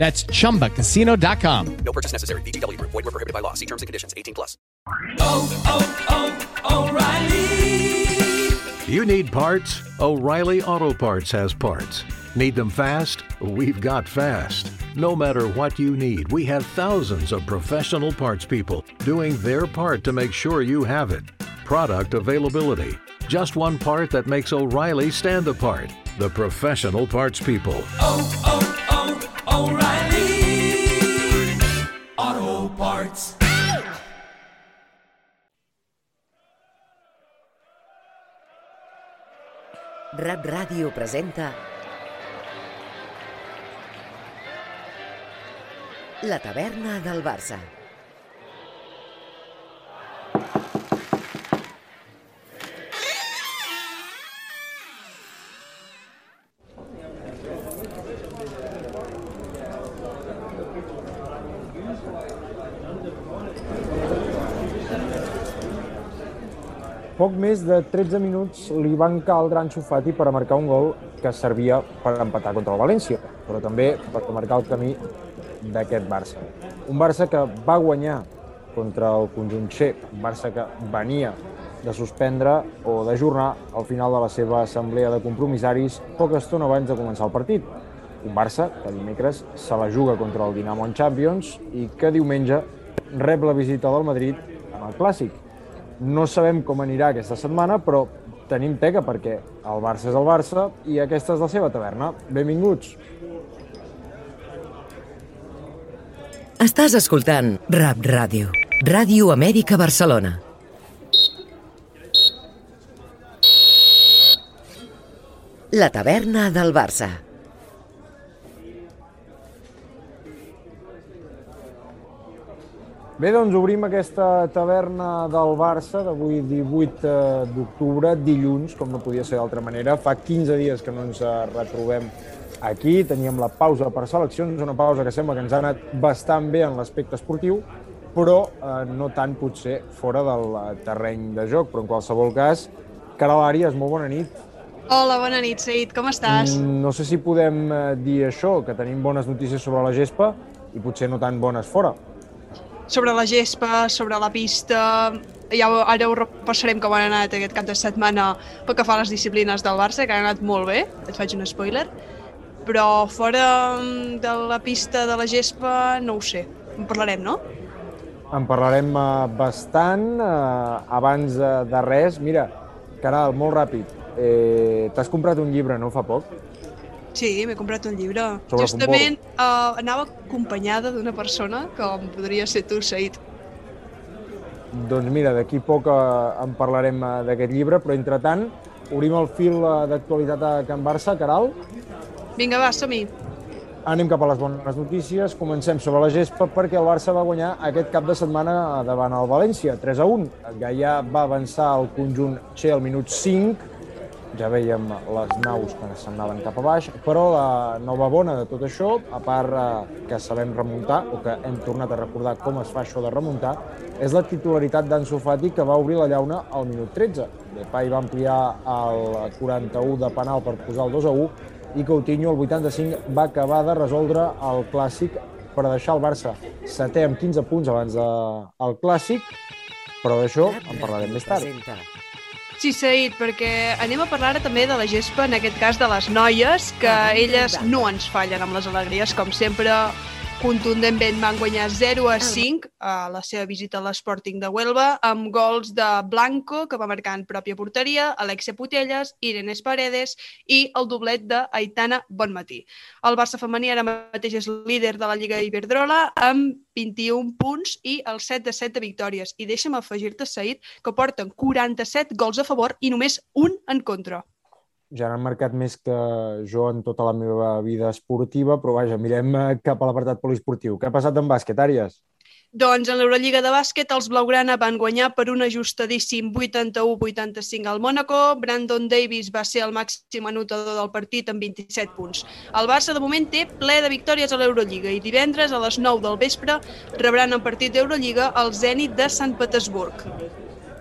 That's chumbacasino.com. No purchase necessary. VGW. Void were prohibited by law. See terms and conditions. 18 plus. Oh, oh, oh, O'Reilly. You need parts? O'Reilly Auto Parts has parts. Need them fast? We've got fast. No matter what you need, we have thousands of professional parts people doing their part to make sure you have it. Product availability. Just one part that makes O'Reilly stand apart. The professional parts people. Oh, oh, Rap Ràdio presenta La taverna del Barça. Poc més de 13 minuts li van caldre a Ansu Fati per a marcar un gol que servia per empatar contra el València, però també per marcar el camí d'aquest Barça. Un Barça que va guanyar contra el conjunt C, un Barça que venia de suspendre o d'ajornar al final de la seva assemblea de compromissaris poca estona abans de començar el partit. Un Barça que dimecres se la juga contra el Dinamo en Champions i que diumenge rep la visita del Madrid en el Clàssic. No sabem com anirà aquesta setmana, però tenim teca perquè el Barça és el Barça i aquesta és la seva taverna. Benvinguts! Estàs escoltant Rap Ràdio. Ràdio Amèrica Barcelona. La taverna del Barça. Bé, doncs obrim aquesta taverna del Barça d'avui 18 eh, d'octubre, dilluns, com no podia ser d'altra manera. Fa 15 dies que no ens eh, retrobem aquí, teníem la pausa per seleccions, una pausa que sembla que ens ha anat bastant bé en l'aspecte esportiu, però eh, no tant potser fora del eh, terreny de joc, però en qualsevol cas, Caral Àries, molt bona nit. Hola, bona nit, Said. Com estàs? Mm, no sé si podem dir això, que tenim bones notícies sobre la gespa i potser no tan bones fora. Sobre la gespa, sobre la pista... Ja ara ho repassarem com han anat aquest cap de setmana pel que fa a les disciplines del Barça, que han anat molt bé, et faig un spoiler. Però fora mm, de la pista de la gespa, no ho sé. En parlarem, no? En parlarem eh, bastant. Eh, abans de res, mira, Caral, molt ràpid. Eh, T'has comprat un llibre, no, fa poc? Sí, m'he comprat un llibre. Sobre Justament uh, anava acompanyada d'una persona, com podria ser tu, Said. Doncs mira, d'aquí poc eh, en parlarem eh, d'aquest llibre, però entretant obrim el fil eh, d'actualitat a Can Barça, Caral. Vinga, va, som-hi. Anem cap a les bones notícies. Comencem sobre la gespa perquè el Barça va guanyar aquest cap de setmana davant el València, 3 a 1. Gaia va avançar el conjunt Che al minut 5, ja veiem les naus que s'anaven cap a baix, però la nova bona de tot això, a part eh, que sabem remuntar, o que hem tornat a recordar com es fa això de remuntar, és la titularitat d'Ansu Fati que va obrir la llauna al minut 13. Depay va ampliar el 41 de penal per posar el 2 a 1 i Coutinho, el 85, va acabar de resoldre el clàssic per deixar el Barça setè amb 15 punts abans del clàssic, però d'això en parlarem més tard. Sí, Said, perquè anem a parlar ara també de la gespa, en aquest cas de les noies, que elles no ens fallen amb les alegries, com sempre, contundentment van guanyar 0 a 5 a la seva visita a l'Sporting de Huelva amb gols de Blanco, que va marcar en pròpia porteria, Alexia Putelles, Irenes Paredes i el doblet d'Aitana Bonmatí. El Barça femení ara mateix és líder de la Lliga Iberdrola amb 21 punts i el 7 de 7 de victòries. I deixa'm afegir-te, Said, que porten 47 gols a favor i només un en contra ja n'han marcat més que jo en tota la meva vida esportiva, però vaja, mirem eh, cap a l'apartat poliesportiu. Què ha passat en bàsquet, Àries? Doncs en l'Eurolliga de bàsquet els blaugrana van guanyar per un ajustadíssim 81-85 al Mónaco. Brandon Davis va ser el màxim anotador del partit amb 27 punts. El Barça de moment té ple de victòries a l'Eurolliga i divendres a les 9 del vespre rebran el partit d'Eurolliga al Zenit de Sant Petersburg.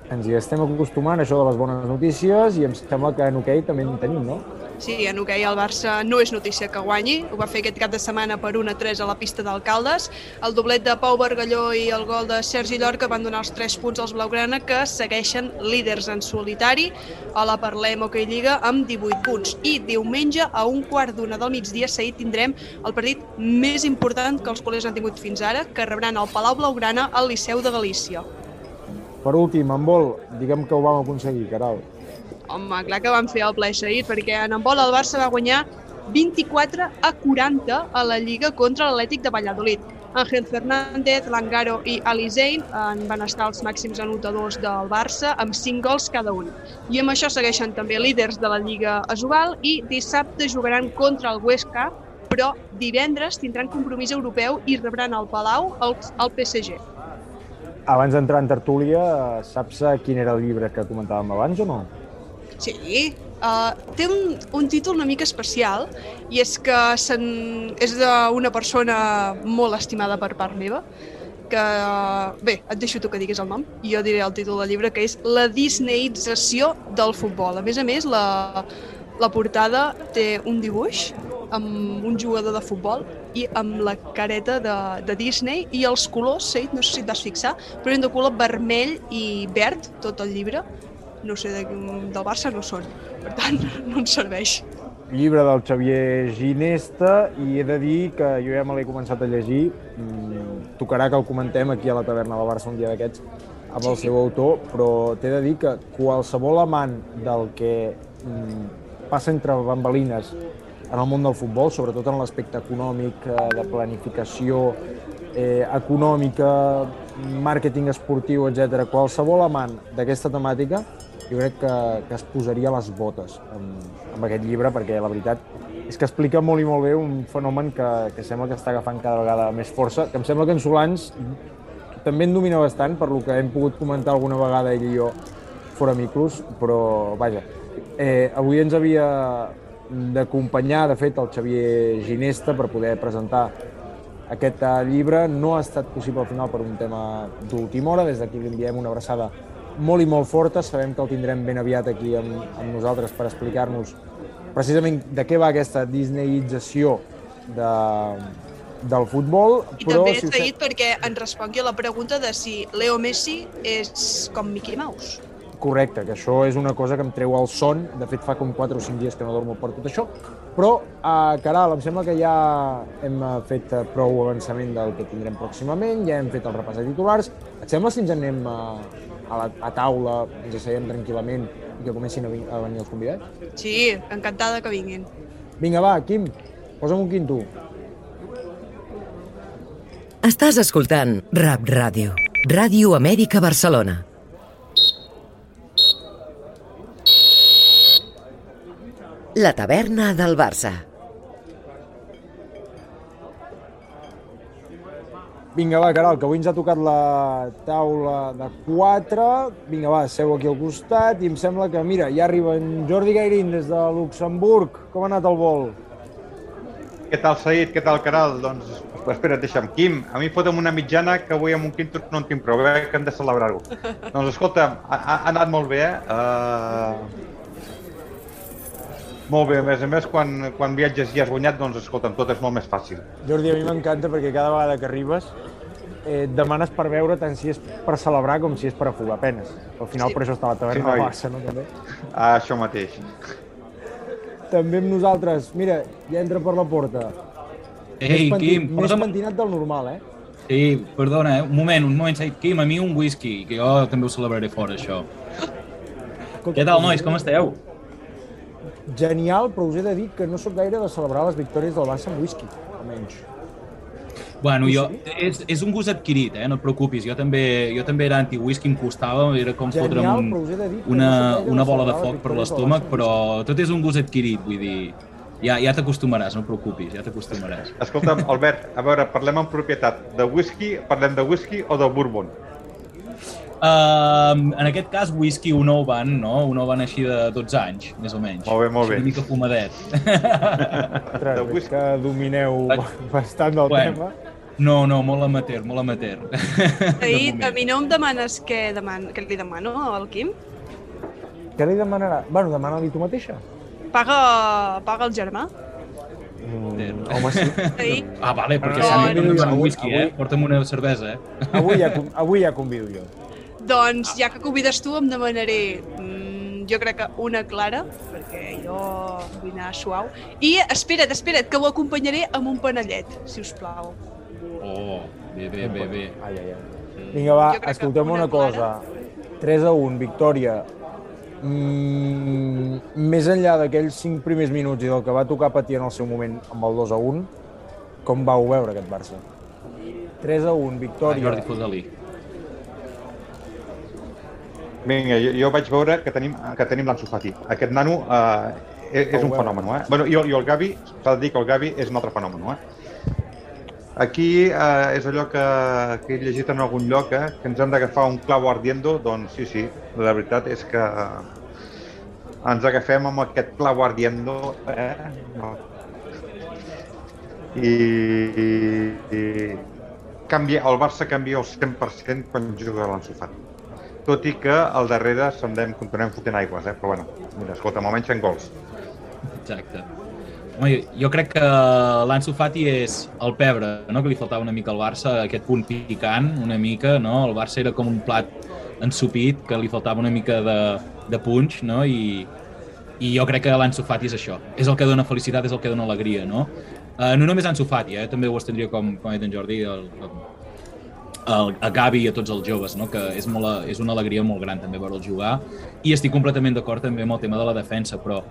Ens hi estem acostumant, això de les bones notícies, i em sembla que en hoquei també en tenim, no? Sí, en hoquei el Barça no és notícia que guanyi. Ho va fer aquest cap de setmana per 1-3 a la pista d'Alcaldes. El doblet de Pau Bargalló i el gol de Sergi Llorca van donar els 3 punts als blaugrana que segueixen líders en solitari a la Parlem Hockey Lliga amb 18 punts. I diumenge a un quart d'una del migdia seguit tindrem el partit més important que els culers han tingut fins ara, que rebran el Palau Blaugrana al Liceu de Galícia. Per últim, en vol, diguem que ho vam aconseguir, Caral. Home, clar que vam fer el ple seguit, perquè en handbol el Barça va guanyar 24 a 40 a la Lliga contra l'Atlètic de Valladolid. Ángel Fernández, Langaro i Ali Zain en van estar els màxims anotadors del Barça amb 5 gols cada un. I amb això segueixen també líders de la Lliga Asobal i dissabte jugaran contra el Huesca, però divendres tindran compromís europeu i rebran al Palau el, el PSG. Abans d'entrar en tertúlia, saps quin era el llibre que comentàvem abans o no? Sí, uh, té un, un títol una mica especial i és que és d'una persona molt estimada per part meva que, bé, et deixo tu que diguis el nom i jo diré el títol del llibre que és La Disneyització del futbol. A més a més, la, la portada té un dibuix amb un jugador de futbol i amb la careta de, de Disney i els colors, sí, no sé si et vas fixar, però eren de color vermell i verd, tot el llibre. No sé, de, del Barça no són, per tant, no ens serveix. Llibre del Xavier Ginesta i he de dir que jo ja me l'he començat a llegir. Mm, tocarà que el comentem aquí a la taverna del Barça un dia d'aquests amb el seu autor, però t'he de dir que qualsevol amant del que mm, passa entre bambalines en el món del futbol, sobretot en l'aspecte econòmic, eh, de planificació eh, econòmica, màrqueting esportiu, etc. Qualsevol amant d'aquesta temàtica jo crec que, que es posaria les botes amb, amb aquest llibre perquè la veritat és que explica molt i molt bé un fenomen que, que sembla que està agafant cada vegada més força, que em sembla que en Solans també en domina bastant, per lo que hem pogut comentar alguna vegada ell i jo fora micros, però vaja, eh, avui ens havia d'acompanyar, de fet, el Xavier Ginesta per poder presentar aquest eh, llibre. No ha estat possible al final per un tema d'última hora. Des d'aquí li enviem una abraçada molt i molt forta. Sabem que el tindrem ben aviat aquí amb, amb nosaltres per explicar-nos precisament de què va aquesta disneyització de, del futbol. I però, també si dit perquè ens respongui a la pregunta de si Leo Messi és com Mickey Mouse. Correcte, que això és una cosa que em treu el son. De fet, fa com 4 o 5 dies que no dormo per tot això. Però, uh, Caral, em sembla que ja hem eh, fet eh, prou avançament del que tindrem pròximament, ja hem fet el repàs de titulars. Et sembla si ens anem a, a, la, a taula, ens asseiem tranquil·lament i que comencin a, a venir els convidats? Sí, encantada que vinguin. Vinga, va, Quim, posa'm un quinto. Estàs escoltant Rap Ràdio. Ràdio Amèrica Barcelona. La taverna del Barça. Vinga, va, Caral, que avui ens ha tocat la taula de 4. Vinga, va, seu aquí al costat i em sembla que, mira, ja arriba en Jordi Gairín des de Luxemburg. Com ha anat el vol? Què tal, Saïd? Què tal, Caral? Doncs, espera't, deixa'm. Quim, a mi fota'm una mitjana que avui amb un quinto no en tinc prou, eh? que hem de celebrar-ho. doncs, escolta, ha, ha anat molt bé, eh? Uh... Molt bé, a més a més, quan, quan viatges i has guanyat, doncs, escolta'm, tot és molt més fàcil. Jordi, a mi m'encanta perquè cada vegada que arribes eh, et demanes per veure tant si és per celebrar com si és per afogar penes. Al final Sí. per això està la Sí, taverna noi. del Barça, no? També. Ah, això mateix. També amb nosaltres. Mira, ja entra per la porta. Ei, més Quim, més posa'm- pentinat del normal, eh? Sí, perdona, eh? un moment, un moment. Quim, a mi un whisky, que jo també ho celebraré fora, això. Què tal, nois, com esteu? Genial, però us he de dir que no sóc gaire de celebrar les victòries del Barça amb whisky, almenys. Bueno, jo, és, és un gust adquirit, eh? no et preocupis. Jo també, jo també era anti-whisky, em costava, era com Genial, fotre'm un, una, una bola de foc per l'estómac, però tot és un gust adquirit, vull dir, ja, ja t'acostumaràs, no et preocupis, ja t'acostumaràs. Escolta'm, Albert, a veure, parlem en propietat. De whisky, parlem de whisky o de bourbon? Uh, en aquest cas, whisky un nou van, no? Un nou van així de 12 anys, més o menys. Molt bé, molt Així bé. Una mica fumadet. Ostres, veig que domineu bastant del Bueno. tema. No, no, molt amateur, molt amateur. Ahir, a mi no em demanes què, deman què li demano al Quim? Què li demanarà? Bueno, demana-li tu mateixa. Paga, paga el germà? Mm, home, sí. Ahir, Ah, vale, perquè No, si no, no, no, no, whisky, eh? Porta'm una cervesa, eh? Avui ja, con- avui ja convido jo. Doncs, ja que convides tu, em demanaré, mm, jo crec que una clara, perquè jo vull anar suau. I espera't, espera't, que ho acompanyaré amb un panellet, si us plau. Oh, bé, bé, bé, bé. Ai, ai, ai. Vinga, va, escolteu una una cosa. 3 a 1, victòria. Mm, més enllà d'aquells 5 primers minuts i del que va tocar patir en el seu moment amb el 2 a 1, com vau veure aquest Barça? 3 a 1, Ah, victòria. Jordi, fot-li. Vinga, jo, jo vaig veure que tenim, que tenim l'Ansu Fati. Aquest nano eh, és, és un fenomen, eh? Bueno, i, i el Gavi, s'ha de dir que el Gavi és un altre fenomen, eh? Aquí eh, és allò que, que he llegit en algun lloc, eh? que ens hem d'agafar un clau ardiendo, doncs sí, sí, la veritat és que ens agafem amb aquest clau ardiendo, eh? I, i, i canvia, el Barça canvia el 100% quan juga l'Ansu Fati tot i que al darrere semblem continuem fotent aigües, eh? però bueno, mira, escolta, almenys fent gols. Exacte. Home, jo- crec que l'Ansu Fati és el pebre, no? que li faltava una mica al Barça, aquest punt picant, una mica, no? El Barça era com un plat ensupit, que li faltava una mica de, de punx, no? I, i jo crec que l'Ansu Fati és això. És el que dona felicitat, és el que dona alegria, no? Uh, no només Ansu Fati, eh? també ho estendria com, com ha dit en Jordi, el, el, el, a Gavi i a tots els joves, no? que és, molt, a- és una alegria molt gran també veure'l jugar i estic completament d'acord també amb el tema de la defensa, però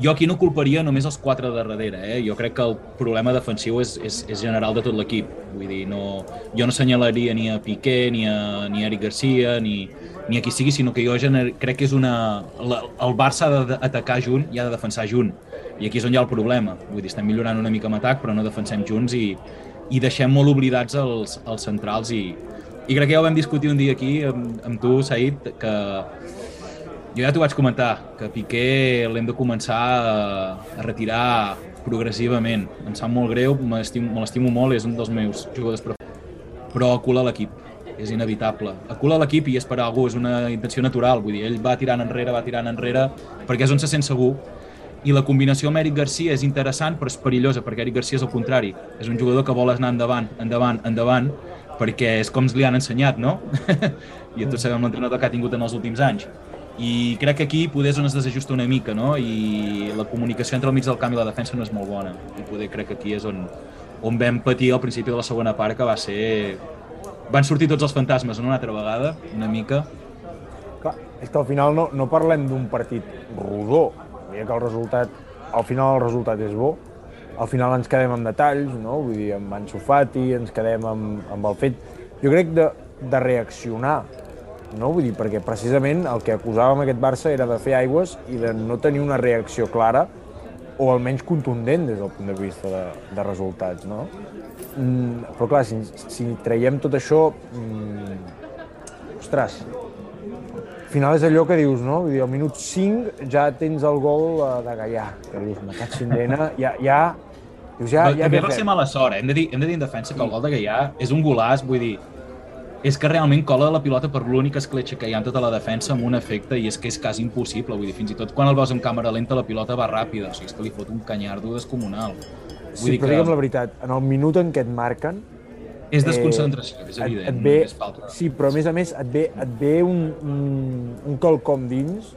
jo aquí no culparia només els quatre de darrere, eh? jo crec que el problema defensiu és, és, és general de tot l'equip, vull dir, no, jo no senyalaria ni a Piqué, ni a, ni a Eric Garcia, ni, ni a qui sigui, sinó que jo gener... crec que és una... La, el Barça ha d'atacar junt i ha de defensar junt, i aquí és on hi ha el problema, vull dir, estem millorant una mica amb atac, però no defensem junts i, i deixem molt oblidats els, els centrals i, i crec que ja ho vam discutir un dia aquí amb, amb tu, Said, que jo ja t'ho vaig comentar, que Piqué l'hem de començar a, a retirar progressivament. Em sap molt greu, me l'estimo molt, és un dels meus jugadors preferits, però acula l'equip, és inevitable. Acula l'equip i és per algú, és una intenció natural, vull dir, ell va tirant enrere, va tirant enrere, perquè és on se sent segur, i la combinació amb Eric Garcia és interessant però és perillosa perquè Eric Garcia és el contrari és un jugador que vol anar endavant, endavant, endavant perquè és com li han ensenyat, no? I tots sabem l'entrenador que ha tingut en els últims anys i crec que aquí poder és on es desajusta una mica no? i la comunicació entre el mig del camp i la defensa no és molt bona i poder crec que aquí és on, on vam patir al principi de la segona part que va ser van sortir tots els fantasmes una altra vegada, una mica Clar, és que al final no, no parlem d'un partit rodó. Mira que el resultat, al final el resultat és bo. Al final ens quedem amb detalls, no? Vull dir, amb Ansu Fati, ens quedem amb, amb el fet... Jo crec de, de reaccionar, no? Vull dir, perquè precisament el que acusàvem aquest Barça era de fer aigües i de no tenir una reacció clara o almenys contundent des del punt de vista de, de resultats, no? Mm, però clar, si, si traiem tot això, mm, ostres, final és allò que dius, no? Vull dir, al minut 5 ja tens el gol eh, de Gaià, que dius, me caig en dena, ja, ja, dius, ja, ja També va ser fem? mala sort, eh? hem, de dir, hem de dir en defensa que el gol de Gaià és un golaç, vull dir, és que realment cola la pilota per l'única escletxa que hi ha en tota la defensa amb un efecte i és que és quasi impossible, vull dir, fins i tot quan el veus en càmera lenta la pilota va ràpida, o sigui, és que li fot un canyardo descomunal. Vull Sí, però digue'm la veritat, en el minut en què et marquen... És desconcentració, és et- evident, Et, ve, només falta. sí, però a més a més et ve, et ve un, un, un quelcom dins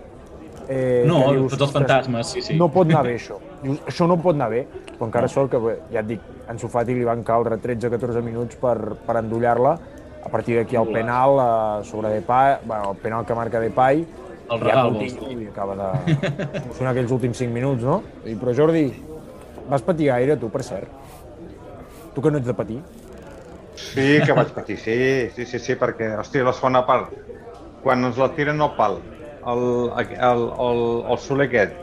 eh, No, que tots els "Ostres, fantasmes, sí, sí." No pot anar bé, això. Dius, això no pot anar bé, però encara sort que, ja et dic, en Sofati li van caldre 13-14 minuts per, per endollar-la, a partir d'aquí el penal eh, sobre Depay, bueno, el penal que marca Depay, El ja regal, Coutinho i acaba de emocionar aquells últims 5 minuts, no? I, però Jordi, vas patir gaire tu, per cert? Tu que no ets de patir? Sí que vaig patir, sí, sí, sí, sí, perquè, hòstia, la segona part, quan ens la tiren al pal, el, el, el, el Soler aquest,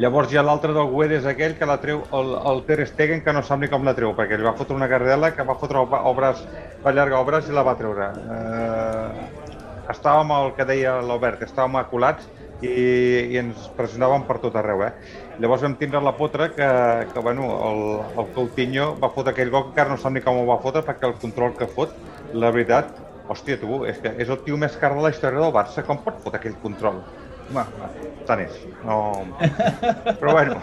llavors hi ha l'altre del Guedes aquell que la treu, el, el Ter Stegen, que no sap ni com la treu, perquè li va fotre una carrera que va fotre braç, va allargar el braç i la va treure. Eh, estàvem, el que deia l'Albert, estàvem acolats i, i ens pressionàvem per tot arreu, eh? Llavors vam tindre la potra que, que bueno, el, el Coutinho va fotre aquell gol que encara no sap ni com ho va fotre perquè el control que fot, la veritat, hòstia, tu, és que és el tio més car de la història del Barça, com pot fotre aquell control? Va, tant és. No... Però bueno,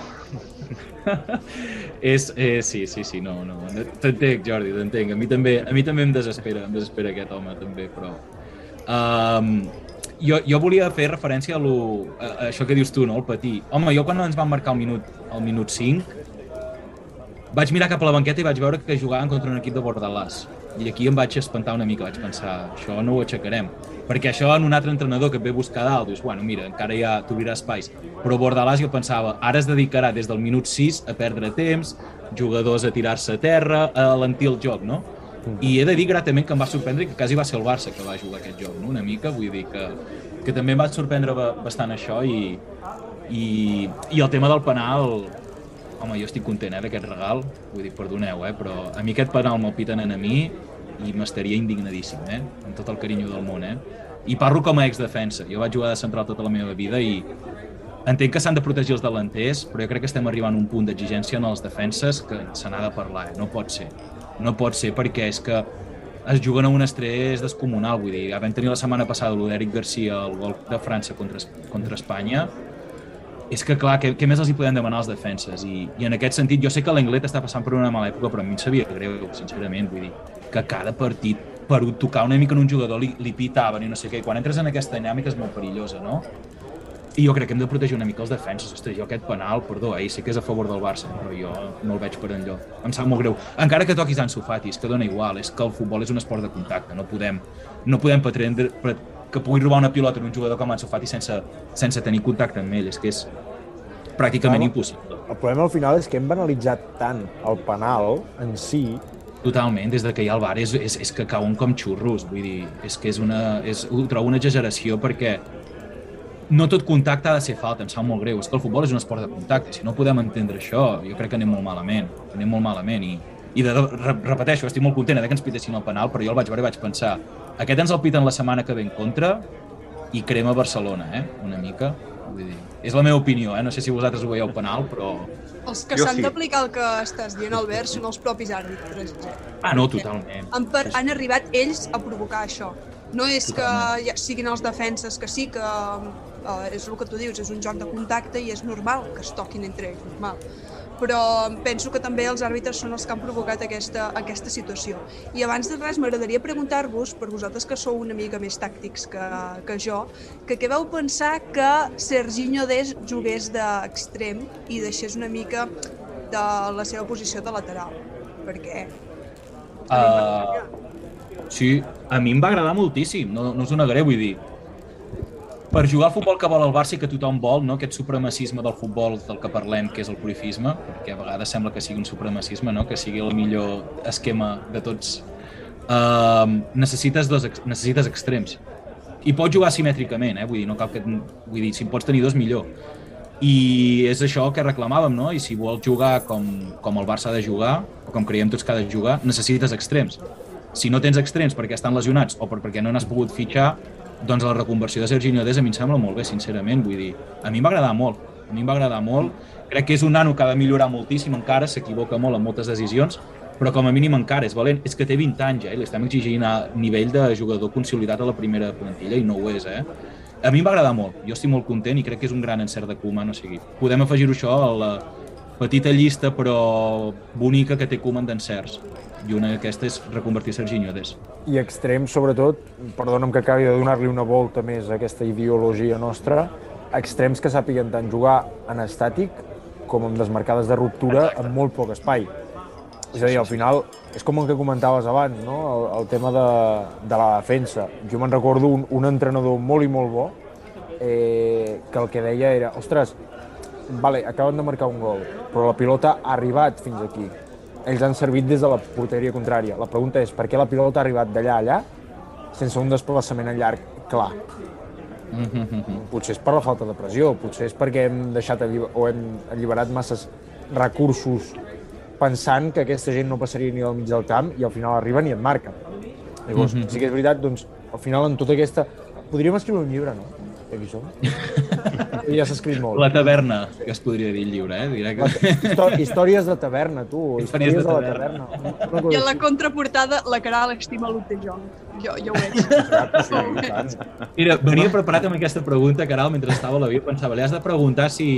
és, eh, sí, sí, sí, no, no. T'entenc, Jordi, t'entenc. A mi també, a mi també em desespera, em desespera aquest home, també, però... Um, jo, jo volia fer referència a, lo, a, a això que dius tu, no?, el patir. Home, jo quan ens van marcar el minut, el minut 5, vaig mirar cap a la banqueta i vaig veure que jugaven contra un equip de Bordalàs. I aquí em vaig espantar una mica, vaig pensar, això no ho aixecarem. Perquè això en un altre entrenador que et ve a buscar dalt, dius, bueno, mira, encara ja t'obrirà espais. Però Bordalàs jo pensava, ara es dedicarà des del minut 6 a perdre temps, jugadors a tirar-se a terra, a alentir el joc, no? I he de dir gratament que em va sorprendre que quasi va ser el Barça que va jugar aquest joc, no? una mica, vull dir que, que també em va sorprendre ba- bastant això i, i, i el tema del penal, home, jo estic content eh, d'aquest regal, vull dir, perdoneu, eh, però a mi aquest penal me'l piten a mi i m'estaria indignadíssim, eh, amb tot el carinyo del món, eh. I parlo com a ex-defensa, jo vaig jugar de central tota la meva vida i entenc que s'han de protegir els delanters, però jo crec que estem arribant a un punt d'exigència en els defenses que se n'ha de parlar, eh? no pot ser. No pot ser perquè és que es juguen a un estrès descomunal, vull dir, vam tenir la setmana passada l'Eric Garcia el gol de França contra, contra Espanya, és que, clar, què, què més els hi podem demanar als defenses? I, I en aquest sentit, jo sé que l'Anglet està passant per una mala època, però a mi em sabia greu, sincerament, vull dir, que cada partit per tocar una mica en un jugador li, li pitaven i no sé què, i quan entres en aquesta dinàmica és molt perillosa, no? I jo crec que hem de protegir una mica els defenses. Ostres, jo aquest penal, perdó, eh, sé que és a favor del Barça, però jo no el veig per enlloc. Em sap molt greu. Encara que toquis Ansu Fati, és que dona igual, és que el futbol és un esport de contacte, no podem, no podem pretendre pre- que pugui robar una pilota en un jugador com Ansu Fati sense, sense tenir contacte amb ell, és que és pràcticament Clar, impossible. El problema al final és que hem banalitzat tant el penal en si Totalment, des de que hi ha el bar és, és, és que cauen com xurros, vull dir, és que és una, és, ho trobo una exageració perquè no tot contacte ha de ser falta, em sap molt greu, és que el futbol és un esport de contacte, si no podem entendre això, jo crec que anem molt malament, anem molt malament i, i de, re, repeteixo, estic molt content de que ens pitessin el penal, però jo el vaig veure i vaig pensar, aquest ens el piten la setmana que ve en contra i crema Barcelona, eh? una mica, vull dir, és la meva opinió, eh? no sé si vosaltres ho veieu penal, però Els que s'han sí. d'aplicar el que estàs dient, Albert, són els propis àrbitres. Ah, no, totalment. Han, per, han arribat ells a provocar això. No és que ja siguin els defenses que sí, que uh, és el que tu dius, és un joc de contacte i és normal que es toquin entre ells, normal. Però penso que també els àrbitres són els que han provocat aquesta, aquesta situació. I abans de res m'agradaria preguntar-vos, per vosaltres que sou una mica més tàctics que, que jo, que què vau pensar que Serginho Des jugués d'extrem i deixés una mica de la seva posició de lateral? Perquè Uh, sí, a mi em va agradar moltíssim, no, no us ho negaré, vull dir. Per jugar al futbol que vol el Barça i que tothom vol, no? aquest supremacisme del futbol del que parlem, que és el purifisme, perquè a vegades sembla que sigui un supremacisme, no? que sigui el millor esquema de tots uh, necessites, dos, necessites extrems. I pots jugar simètricament, eh? vull dir, no cal que, vull dir, si en pots tenir dos, millor. I és això que reclamàvem, no? I si vols jugar com, com el Barça ha de jugar, o com creiem tots que ha de jugar, necessites extrems. Si no tens extrems perquè estan lesionats o per, perquè no n'has pogut fitxar, doncs la reconversió de Serginho Dés a mi em sembla molt bé, sincerament. Vull dir, a mi em va agradar molt. A mi em va agradar molt. Crec que és un nano que ha de millorar moltíssim encara, s'equivoca molt en moltes decisions, però com a mínim encara és valent. És que té 20 anys, eh? i exigint a nivell de jugador consolidat a la primera plantilla i no ho és, eh? A mi em va agradar molt, jo estic molt content i crec que és un gran encert de Koeman, o sigui, podem afegir-ho això a la petita llista però bonica que té Koeman d'encerts. I una d'aquestes és reconvertir Serginho Dés. I extrem, sobretot, perdona'm que acabi de donar-li una volta més a aquesta ideologia nostra, extrems que sàpiguen tant jugar en estàtic com en desmarcades de ruptura amb molt poc espai. És a dir, al final, és com el que comentaves abans, no? el, el tema de, de la defensa. Jo me'n recordo un, un entrenador molt i molt bo eh, que el que deia era, ostres, vale, acaben de marcar un gol, però la pilota ha arribat fins aquí. Ells han servit des de la porteria contrària. La pregunta és, per què la pilota ha arribat d'allà a allà sense un desplaçament en llarg clar? Potser és per la falta de pressió, potser és perquè hem deixat o hem alliberat masses recursos pensant que aquesta gent no passaria ni del mig del camp i al final arriben i et marquen. Llavors, Mhm. sí que és veritat, doncs, al final en tota aquesta... Podríem escriure un llibre, no? De qui som? ja s'ha escrit molt. La taverna, que es podria dir el llibre, eh? Diré que... Histò- Històries de taverna, tu. Històries de de la taverna. taverna. I en la contraportada, la Caral estima Luke de Jong. Jo, jo ho veig. Mira, venia preparat amb aquesta pregunta, Caral, mentre estava a l'avió, pensava, li has de preguntar si...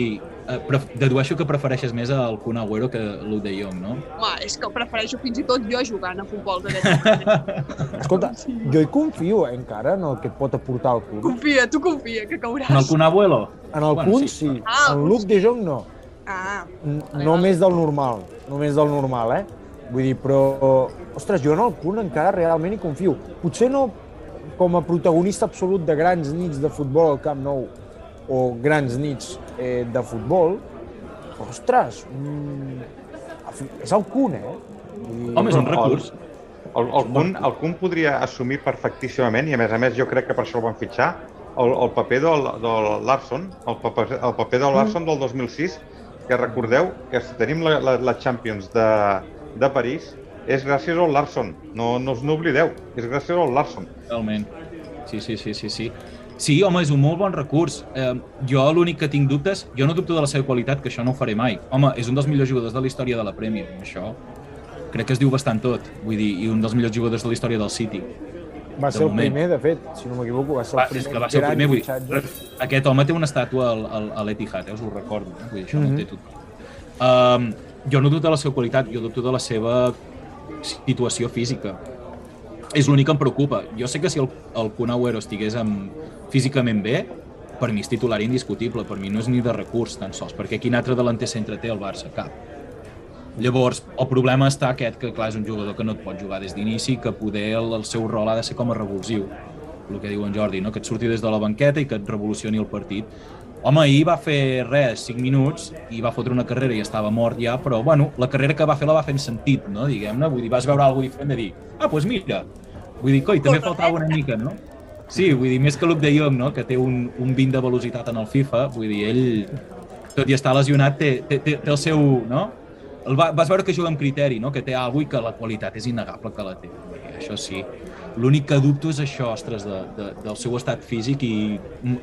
Eh. Dedueixo que prefereixes més el Kun Agüero que Luke de Jong, no? Home, és que prefereixo fins i tot jo jugant a futbol de veritat. Escolta, jo hi confio eh, encara en el que et pot aportar el Kun. Confia, tu confia, que cauràs. En el Kun Abuelo? En el Bueno, Kun, sí. sí. Ah, En Luke de Jong, no. Ah, No més del normal. No més del normal, eh? Vull dir, però... Ostres, jo en el Kun encara realment hi confio. Potser no com a protagonista absolut de grans nits de futbol al Camp Nou o grans nits eh, de futbol, ostres, mm, és el Kun, eh? Dir, Home, és un recurs. El, el, Kun, el Kun podria assumir perfectíssimament, i a més a més jo crec que per això el van fitxar, el, el paper del, del Larson, el paper, el paper del Larson del 2006, que recordeu que si tenim la, la, la Champions de, de París, és gràcies al Larson, no, no us n'oblideu, és gràcies al Larson. Totalment. Sí, sí, sí, sí, sí. Sí, home, és un molt bon recurs. Eh, jo l'únic que tinc dubtes, jo no dubto de la seva qualitat, que això no ho faré mai. Home, és un dels millors jugadors de la història de la Premier, això crec que es diu bastant tot, vull dir, i un dels millors jugadors de la història del City. Va de ser el moment. primer, de fet, si no m'equivoco, va ser Va, el primer. és que va ser el primer, vull dir, aquest home té una estàtua al, al, a l'Etihad, eh, us ho recordo, eh? vull dir, això Mhm. no té tot. Um, jo no dubto de la seva qualitat, jo dubto de la seva situació física. És l'únic que em preocupa. Jo sé que si el, el Kun Agüero estigués amb, físicament bé, per mi és titular indiscutible, per mi no és ni de recurs tan sols, perquè quin altre delanter centre té el Barça? Cap. Llavors, el problema està aquest, que clar, és un jugador que no et pot jugar des d'inici, que poder el, el seu rol ha de ser com a revulsiu, el que diu en Jordi, no? que et surti des de la banqueta i que et revolucioni el partit. Home, ahir va fer res, 5 minuts, i va fotre una carrera i estava mort ja, però bueno, la carrera que va fer la va fer en sentit, no? diguem-ne, vull dir, vas veure alguna diferent de dir, ah, doncs pues mira, vull dir, coi, també faltava una mica, no? Sí, vull dir, més que Luke de Jong, no? que té un, un 20 de velocitat en el FIFA, vull dir, ell, tot i estar lesionat, té, té, té, té el seu, no? El va, vas veure que juga amb criteri, no? que té alguna i que la qualitat és innegable que la té. Dir, Això sí. L'únic que dubto és això, ostres, de, de, del seu estat físic i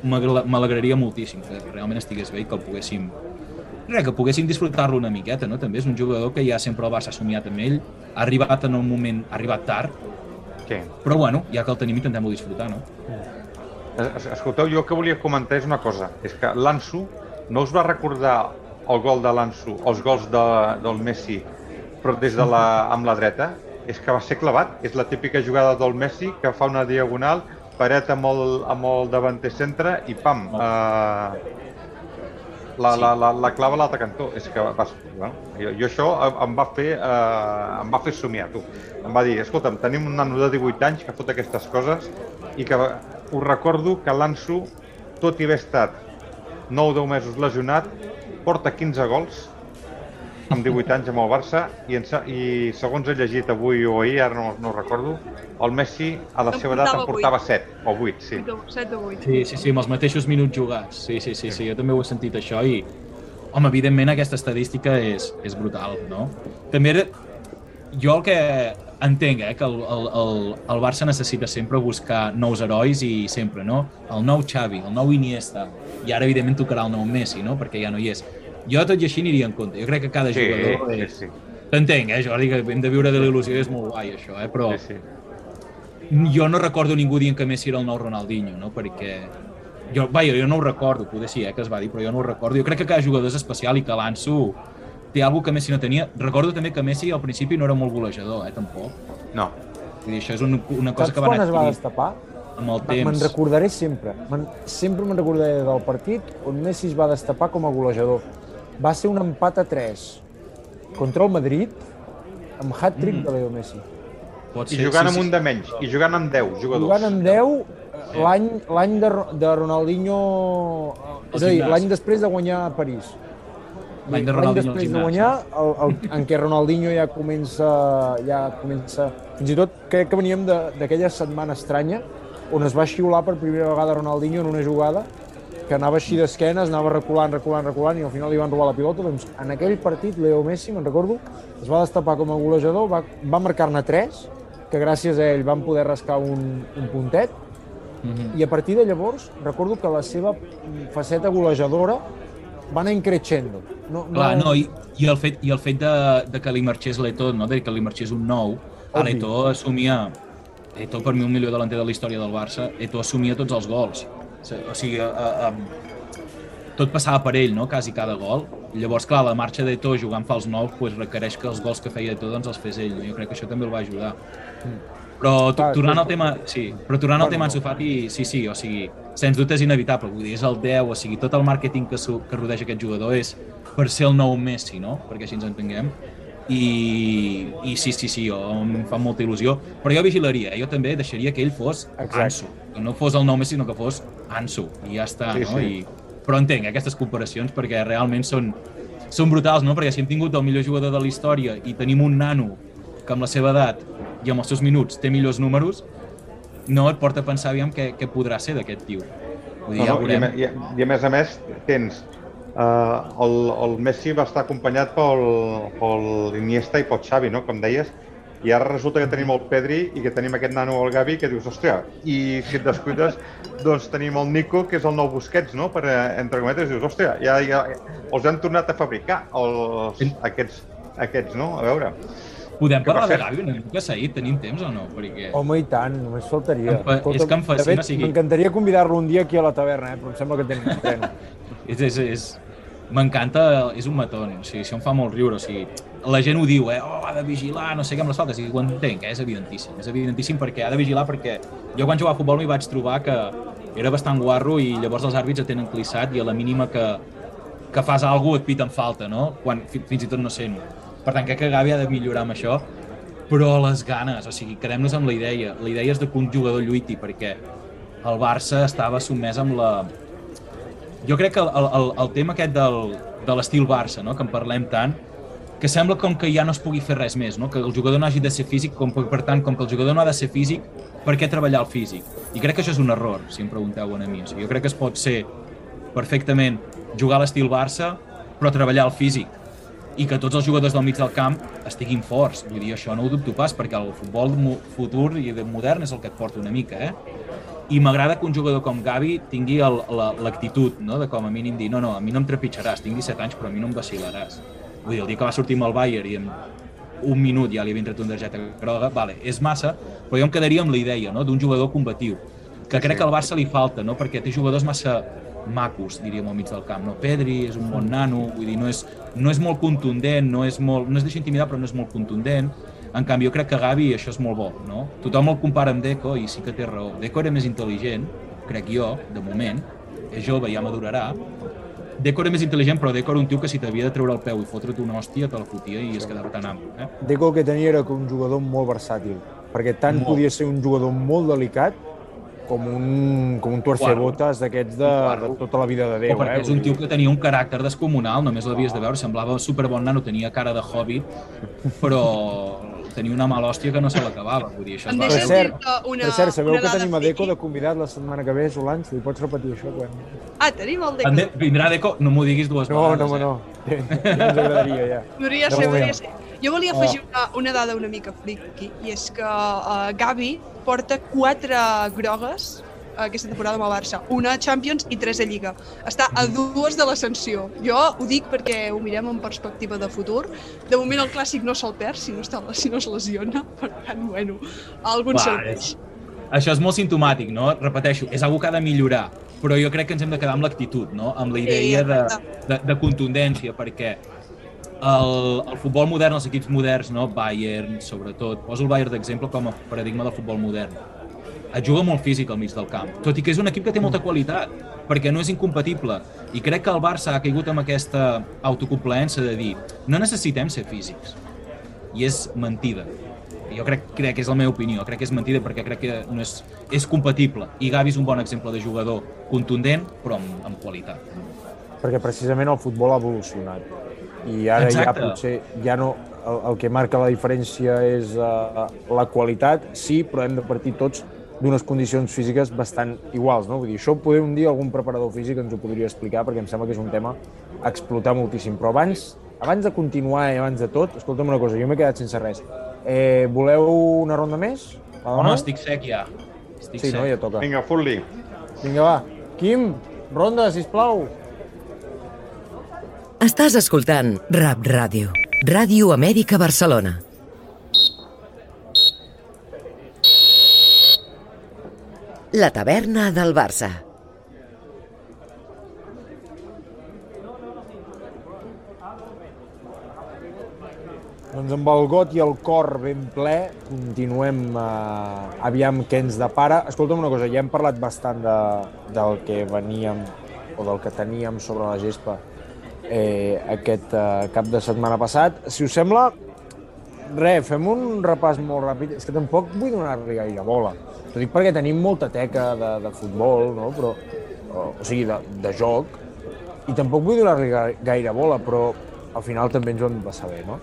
m'alegraria moltíssim que realment estigués bé i que el poguéssim res, que poguéssim disfrutar-lo una miqueta, no? També és un jugador que ja sempre el Barça ha somiat amb ell, ha arribat en un moment, ha arribat tard, Sí. però bueno, ja que el tenim intentem-ho disfrutar, no? Es- Escolteu, jo el que volia comentar és una cosa, és que l'Ansu no us va recordar el gol de l'Ansu, els gols de, del Messi, però des de la, amb la dreta, és que va ser clavat. És la típica jugada del Messi que fa una diagonal, paret amb el, amb el davanter centre i pam, eh, la, la, la, la clava a l'altre cantó. És que va, bueno, jo, jo això em va fer, eh, em va fer somiar, tu. Em va dir, escolta'm, tenim un nano de 18 anys que fot aquestes coses i que us recordo que l'Ansu, tot i haver estat 9 o 10 mesos lesionat, porta 15 gols amb 18 anys amb el Barça i, en, i segons he llegit avui o ahir, ara no, no ho recordo, el Messi a la seva edat en portava portava 7 o 8, sí. 7 o 8. Sí, sí, sí, amb els mateixos minuts jugats. Sí, sí, sí, sí, jo també ho he sentit això i, home, evidentment aquesta estadística és, és brutal, no? També era... jo el que entenc, eh, que el, el, el, el Barça necessita sempre buscar nous herois i sempre, no? El nou Xavi, el nou Iniesta, i ara evidentment tocarà el nou Messi, no? Perquè ja no hi és. Jo tot i així aniria en compte. Jo crec que cada Sí, jugador sí, és... sí. T'entenc, eh, Jordi, que hem de viure de la il·lusió és molt guai, això, eh? Però Sí, sí. Jo no recordo ningú dient que Messi era el nou Ronaldinho, no? Perquè jo, vaja, jo no ho recordo, poder sí, eh, que es va dir, però jo no ho recordo. Jo crec que cada jugador és especial i que l'Anso té alguna que Messi no tenia. Recordo també que Messi al principi no era molt golejador, eh, tampoc. No. Vull dir, això és una, una cosa Saps que va quan anar es va destapar? amb el Me'n temps. recordaré sempre. Men, sempre me'n recordaré del partit on Messi es va destapar com a golejador. Va ser un empat a 3 contra el Madrid amb hat-trick Mm. de Leo Messi. Pot I ser, jugant sí, amb sí. un de menys, i jugant amb 10 jugadors. Jugant amb 10, eh, l'any l'any de, de Ronaldinho... És a dir, l'any després de guanyar a París. L'any de Ronaldinho al després de guanyar, el, el, en què Ronaldinho ja comença, ja comença... Fins i tot crec que veníem de- d'aquella setmana estranya on es va xiular per primera vegada Ronaldinho en una jugada que anava així d'esquenes, anava reculant, reculant, reculant i al final li van robar la pilota. Doncs en aquell partit, Leo Messi, me'n recordo, es va destapar com a golejador, va, va marcar-ne 3, que gràcies a ell van poder rascar un, un puntet, Mhm. i a partir de llavors recordo que la seva faceta golejadora va anar increixendo. No, Clar, no, i, i el fet, i el fet de, de que li marxés l'Eto, no? de que li marxés un nou, a l'Eto assumia, Eto per mi un millor delanter de la història del Barça, Eto assumia tots els gols. O sigui, a, a, tot passava per ell, no? quasi cada gol. Llavors, clar, la marxa d'Eto jugant fals nous pues, requereix que els gols que feia Eto doncs, els fes ell. No? Jo crec que això també el va ajudar. Però to- Clar, tornant al tema, sí, però tornant al tema Ansu Fati, sí, sí, o sigui, sens dubte és inevitable, vull dir, és el 10, o sigui, tot el màrqueting que, su, que rodeja aquest jugador és per ser el nou Messi, no? Perquè així ens entenguem. I, i sí, sí, sí, jo, em fa molta il·lusió, però jo vigilaria, eh? jo també deixaria que ell fos Exacte. Ansu, que no fos el nou Messi, sinó que fos Ansu, i ja està, Sí, no? sí. I, però entenc aquestes comparacions perquè realment són, són brutals, no? Perquè si hem tingut el millor jugador de la història i tenim un nano que amb la seva edat i amb els seus minuts té millors números, no et porta a pensar aviam què, què podrà ser d'aquest tio. Vull dir, ja No, no, i, a, veurem. me- i, a, I a més a més tens uh, el, el Messi va estar acompanyat pel, pel Iniesta i pel Xavi, no? com deies, i ara resulta que tenim el Pedri i que tenim aquest nano, el Gavi, que dius, hòstia, i si et descuides, doncs tenim el Nico, que és el nou Busquets, no? Per, eh, entre cometes, dius, hòstia, ja, ja els han tornat a fabricar, els, aquests, aquests, no? A veure. Podem parlar de Gavi una mica, Saïd? Tenim temps o no? Perquè... Home, i tant, només faltaria. Em fa- és que em fascina, sigui- M'encantaria convidar-lo un dia aquí a la taverna, eh? però em sembla que tenim tren. és, és, és... M'encanta, és un matón, o sigui, això em fa molt riure, o sigui, la gent ho diu, eh, oh, ha de vigilar, no sé què amb les faltes, i ho entenc, eh? és evidentíssim, és evidentíssim perquè ha de vigilar perquè jo quan jugava a futbol m'hi vaig trobar que era bastant guarro i llavors els àrbits et tenen clissat i a la mínima que, que fas alguna cosa et piten falta, no? Quan fi- fins i tot no sent. Per tant, crec que Gavi ha de millorar amb això, però les ganes, o sigui, quedem-nos amb la idea. La idea és de que un jugador lluiti, perquè el Barça estava sotmès amb la, jo crec que el, el, el tema aquest del, de l'estil Barça, no? que en parlem tant, que sembla com que ja no es pugui fer res més, no? que el jugador no hagi de ser físic, com, per tant, com que el jugador no ha de ser físic, per què treballar el físic? I crec que això és un error, si em pregunteu a mi. O sigui, jo crec que es pot ser perfectament jugar a l'estil Barça, però treballar el físic i que tots els jugadors del mig del camp estiguin forts. Vull dir, això no ho dubto pas, perquè el futbol futur i de modern és el que et porta una mica, eh? I m'agrada que un jugador com Gavi tingui el- la- l'actitud, no?, de com a mínim dir, no, no, a mi no em trepitjaràs, tinc 17 anys, però a mi no em vacilaràs. Vull dir, el dia que va sortir amb el Bayern i en un minut ja li havien tret una targeta groga, vale, és massa, però jo em quedaria amb la idea, no?, d'un jugador combatiu, que crec que al Barça li falta, no?, perquè té jugadors massa macos, diríem, al mig del camp, no? Pedri és un bon nano, vull dir, no és, no és molt contundent, no és molt, no es deixa intimidar, però no és molt contundent. En canvi, jo crec que Gavi això és molt bo, no? Tothom el compara amb Deco i sí que té raó. Deco era més intel·ligent, crec jo, de moment, és jove, ja madurarà. Deco era més intel·ligent, però Deco era un tio que si t'havia de treure el peu i fotre't una hòstia, te la fotia i es quedava tan ample. Eh? Deco el que tenia era un jugador molt versàtil, perquè tant Molt. podia ser un jugador molt delicat com un, com un torcebotes d'aquests de, de tota la vida de O Déu. perquè eh? és un tio que tenia un caràcter descomunal, només l'havies de veure, semblava superbon nano, tenia cara de hobbit, però tenia una mala hòstia que no se l'acabava, vull dir, això Em va deixes veure. dir-te una, Per cert, sabeu que tenim a? Deco de convidat la setmana que ve, Solans? Li pots repetir això? Quan... Ah, tenim el En Deco. de, vindrà Deco, no m'ho diguis dues No, vegades. no, eh? no. Ja ens agradaria, ja. Podria ser, podria ser. Jo volia Oh. afegir una, una dada una mica friki, i és que uh, Gavi porta quatre grogues aquesta temporada amb el Barça. Una a Champions i tres a Lliga. Està a dues de l'ascensió. Jo ho dic perquè ho mirem en perspectiva de futur. De moment el clàssic no se'l perd si no, està, si no es lesiona. Per tant, bueno, algun serveix. això és molt simptomàtic, no? Repeteixo, és algo que ha de millorar, però jo crec que ens hem de quedar amb l'actitud, no? Amb la idea de, de, de contundència, perquè el, el futbol modern, els equips moderns, no? Bayern, sobretot, poso el Bayern d'exemple com a paradigma del futbol modern. Et juga molt físic al mig del camp, tot i que és un equip que té molta qualitat, perquè no és incompatible. I crec que el Barça ha caigut amb aquesta autocomplaença de dir no necessitem ser físics. I és mentida. Jo crec, crec que és la meva opinió, crec que és mentida perquè crec que no és, és compatible. I Gavi és un bon exemple de jugador contundent, però amb, amb qualitat. Perquè precisament el futbol ha evolucionat. I ara Exacte. ja potser ja no... El, el que marca la diferència és uh, la qualitat, sí, però hem de partir tots d'unes condicions físiques bastant iguals, no? Vull dir, això poder un dia algun preparador físic ens ho podria explicar perquè em sembla que és un tema a explotar moltíssim. Però abans, abans de continuar i abans de tot, escolta'm una cosa, jo m'he quedat sense res. Eh, voleu una ronda més? La Home, estic sec ja. Estic Sí, sec. no? Ja toca. Vinga, fot-li. Vinga, va. Quim, ronda, sisplau. Estàs escoltant Rap Ràdio. Ràdio Amèrica Barcelona. La taverna del Barça. Doncs amb el got i el cor ben ple, continuem eh, aviam què ens depara. Escolta'm una cosa, ja hem parlat bastant de, del que veníem o del que teníem sobre la gespa eh, aquest eh, cap de setmana passat. Si us sembla, res, fem un repàs molt ràpid. És que tampoc vull donar-li gaire bola. T'ho dic perquè tenim molta teca de, de futbol, no? però, o, o sigui, de, de joc, i tampoc vull donar-li ga- gaire bola, però al final també ens ho hem de bé, no?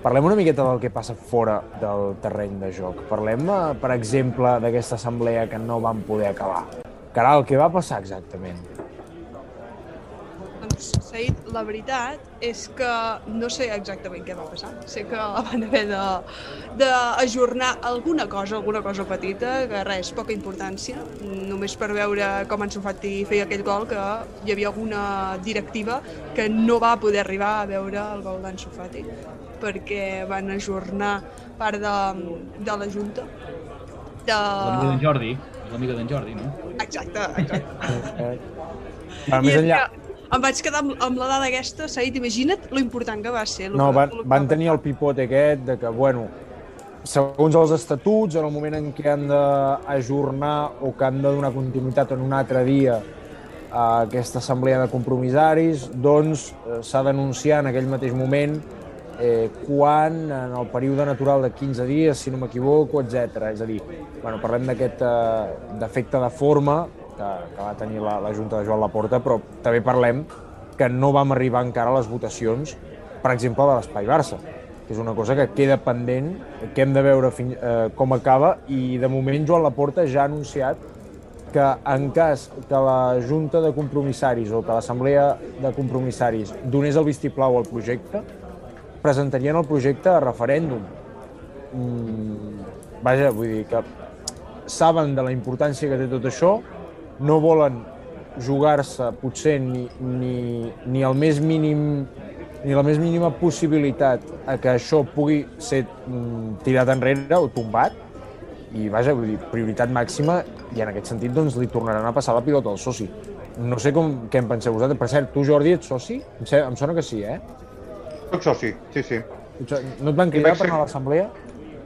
Parlem una miqueta del que passa fora del terreny de joc. Parlem, eh, per exemple, d'aquesta assemblea que no vam poder acabar. Caral, què va passar exactament? Doncs, Said, la veritat és que no sé exactament què va passar. Sé que van haver de d'ajornar alguna cosa, alguna cosa petita, que res, poca importància, només per veure com Ansu Fati feia aquell gol, que hi havia alguna directiva que no va poder arribar a veure el gol d'Ansu Fati, perquè van ajornar part de, de la Junta. De... L'amiga d'en Jordi, l'amiga d'en Jordi, no? Exacte, exacte. Però I més és enllà... que em vaig quedar amb, amb la dada aquesta, Said, imagina't lo important que va ser. No, que- van, que van va tenir el pipot aquest de que, bueno, segons els estatuts, en el moment en què han d'ajornar o que han de donar continuïtat en un altre dia a aquesta assemblea de compromissaris, doncs eh, s'ha d'anunciar en aquell mateix moment eh, quan, en el període natural de 15 dies, si no m'equivoco, etc. És a dir, bueno, parlem d'aquest eh, defecte de forma que, que va tenir la, la Junta de Joan Laporta, però també parlem que no vam arribar encara a les votacions, per exemple, de l'Espai Barça, que és una cosa que queda pendent, que hem de veure fin, eh, com acaba, i de moment Joan Laporta ja ha anunciat que en cas que la Junta de Compromissaris o que l'Assemblea de Compromissaris donés el vistiplau al projecte, presentarien el projecte a referèndum. Mm, vaja, vull dir que saben de la importància que té tot això, no volen jugar-se potser ni, ni, ni el més mínim ni la més mínima possibilitat a que això pugui ser mm, tirat enrere o tombat i vaja, vull dir, prioritat màxima i en aquest sentit doncs li tornaran a passar la pilota al soci. No sé com, què en penseu vosaltres. Per cert, tu Jordi ets soci? Em, em sona que sí, eh? Soc soci, sí, sí. No et van cridar per anar a l'assemblea?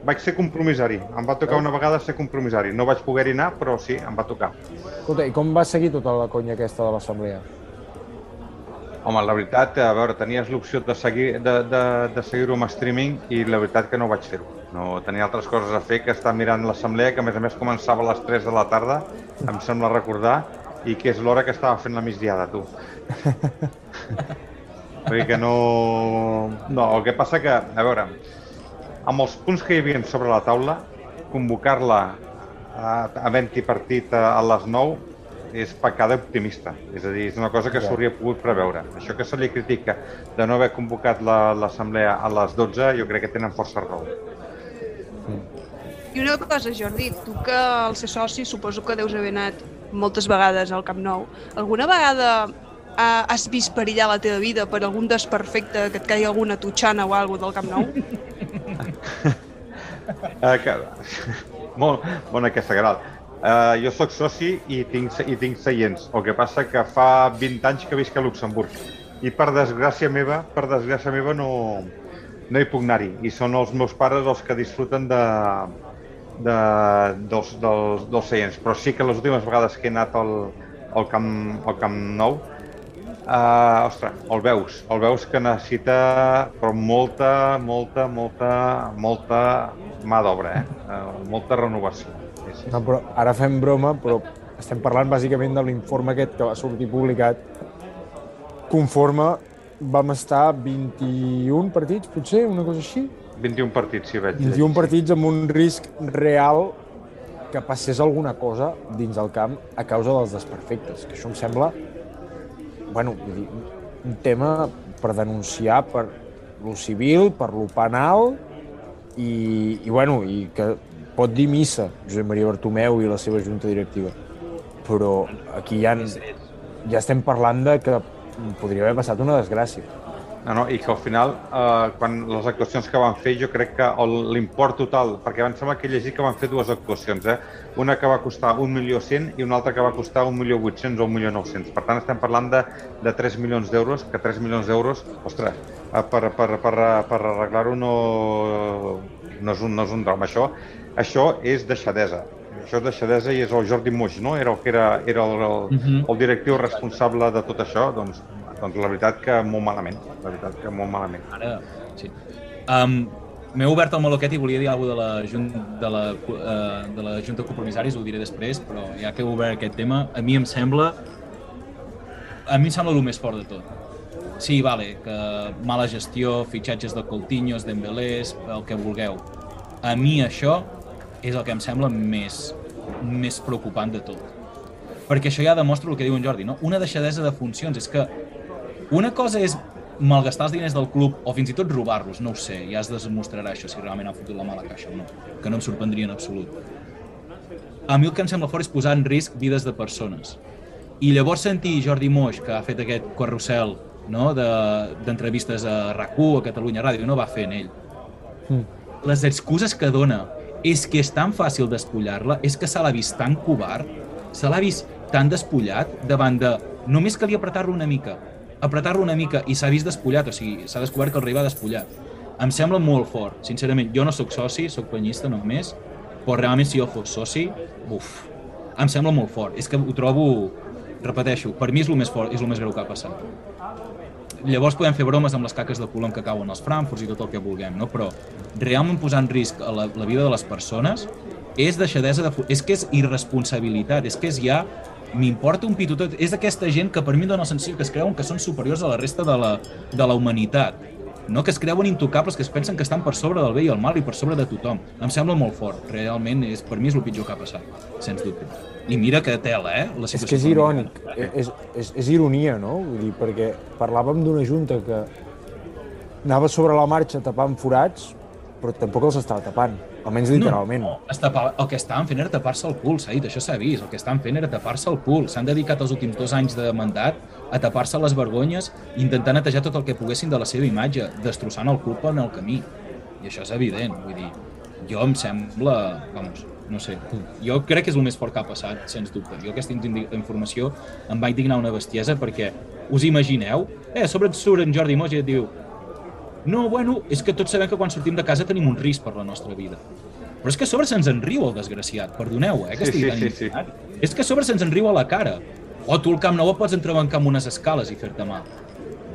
Vaig ser compromissari. Em va tocar una vegada ser compromissari. No vaig poder-hi anar, però sí, em va tocar. Escolta, i com va seguir tota la conya aquesta de l'assemblea? Home, la veritat, a veure, tenies l'opció de seguir de, de, de seguir-ho amb streaming i la veritat que no vaig fer-ho. No tenia altres coses a fer que estar mirant l'assemblea, que a més a més començava a les 3 de la tarda, em sembla recordar, i que és l'hora que estava fent la migdiada, tu. Vull que no... No, el que passa que, a veure, amb els punts que hi havia sobre la taula, convocar-la a, a 20 partit a, a les 9 és pecada optimista. És a dir, és una cosa que s'hauria pogut preveure. Això que se li critica de no haver convocat l'assemblea la, a les 12, jo crec que tenen força raó. I una cosa, Jordi, tu que al ser soci suposo que deus haver anat moltes vegades al Camp Nou. Alguna vegada ha- has vist perillar la teva vida per algun desperfecte, que et caigui alguna tutxana o alguna del Camp Nou? Que... Molt bona aquesta, Caral. Uh, jo sóc soci i tinc, i tinc seients. El que passa que fa 20 anys que visc a Luxemburg. I per desgràcia meva, per desgràcia meva no, no hi puc anar-hi. I són els meus pares els que disfruten de, de, dels, dels, dels seients. Però sí que les últimes vegades que he anat al, al, camp, al Camp Nou, uh, ostres, el veus. El veus que necessita però molta, molta, molta, molta mà d'obra, eh? Uh, molta renovació. No, però ara fem broma, però estem parlant bàsicament de l'informe aquest que va sortir publicat conforme vam estar 21 partits, potser, una cosa així? 21 partits, sí, veig. 21 partits amb un risc real que passés alguna cosa dins del camp a causa dels desperfectes, que això em sembla bueno, vull dir, un tema per denunciar per lo civil, per lo penal i, i, bueno, i que pot dir missa Josep Maria Bartomeu i la seva junta directiva. Però aquí ja, ja estem parlant de que podria haver passat una desgràcia. No, no, i que al final, eh, quan les actuacions que van fer, jo crec que el- l'import total, perquè em sembla que he llegit que van fer dues actuacions, eh? una que va costar 1.100.000 i una altra que va costar 1.800.000 o 1.900.000. Per tant, estem parlant de, de 3 milions d'euros, que 3 milions d'euros, ostres, eh, per, per, per, per arreglar-ho no, no, és un, no és un drama. Això, això és deixadesa. Això és deixadesa i és el Jordi Moix, no? Era el que era, era el, el, Mhm. el directiu responsable de tot això, doncs, doncs la veritat que molt malament, la veritat que molt malament. Ara, sí. Um, M'he obert el maloquet i volia dir alguna de la, jun de la, uh, de la Junta de Compromissaris, ho diré després, però ja que he obert aquest tema, a mi em sembla a mi em sembla el més fort de tot. Sí, vale, que mala gestió, fitxatges de Coutinhos, Dembélés, el que vulgueu. A mi això és el que em sembla més, més preocupant de tot. Perquè això ja demostra el que diu en Jordi, no? Una deixadesa de funcions. És que una cosa és malgastar els diners del club o fins i tot robar-los, no ho sé, ja es demostrarà això si realment han fotut la mala caixa o no, que no em sorprendria en absolut. A mi el que em sembla fort és posar en risc vides de persones. I llavors sentir Jordi Moix, que ha fet aquest carrusel no, de- d'entrevistes de, a RAC1, a Catalunya Ràdio, no va fer en ell. Les excuses que dona és que és tan fàcil despullar-la, és que se l'ha vist tan covard, se l'ha vist tan despullat davant de... Només calia apretar-lo una mica, apretar-lo una mica i s'ha vist despullat, o sigui, s'ha descobert que el rei va despullat. Em sembla molt fort, sincerament. Jo no sóc soci, sóc penyista només, però realment si jo fos soci, buf, em sembla molt fort. És que ho trobo, repeteixo, per mi és el més fort, és el més greu que ha passat. Llavors podem fer bromes amb les caques de colom que cauen als frankfurts i tot el que vulguem, no? però realment posar en risc la, la vida de les persones és deixadesa de... És que és irresponsabilitat, és que és ja... M'importa un pito tot. És aquesta gent que per mi dona la sensació que es creuen que són superiors a la resta de la, de la humanitat. No? Que es creuen intocables, que es pensen que estan per sobre del bé i el mal i per sobre de tothom. Em sembla molt fort. Realment, és, per mi és el pitjor que ha passat, sens dubte. I mira que tela, eh? La És que és irònic, és, és, és ironia, no? Vull dir, perquè parlàvem d'una junta que anava sobre la marxa tapant forats, però tampoc els estava tapant, almenys literalment. No, es tapa, el que estaven fent era tapar-se el cul, s'ha dit, això s'ha vist. El que estaven fent era tapar-se el cul. S'han dedicat els últims dos anys de mandat a tapar-se les vergonyes i intentar netejar tot el que poguessin de la seva imatge, destrossant el club en el camí. I això és evident, vull dir, jo em sembla, vamos, no sé, jo crec que és el més fort que ha passat, sens dubte. Jo aquesta informació em va indignar una bestiesa perquè, us imagineu? Eh, sobre et surt en Jordi Moix i et diu no, bueno, és que tots sabem que quan sortim de casa tenim un risc per la nostra vida. Però és que a sobre se'ns en riu el desgraciat, perdoneu, eh, que Sí, estigui sí, tan sí, sí. És que a sobre se'ns en riu a la cara. O tu al Camp Nou pots entrebancar amb unes escales i fer-te mal.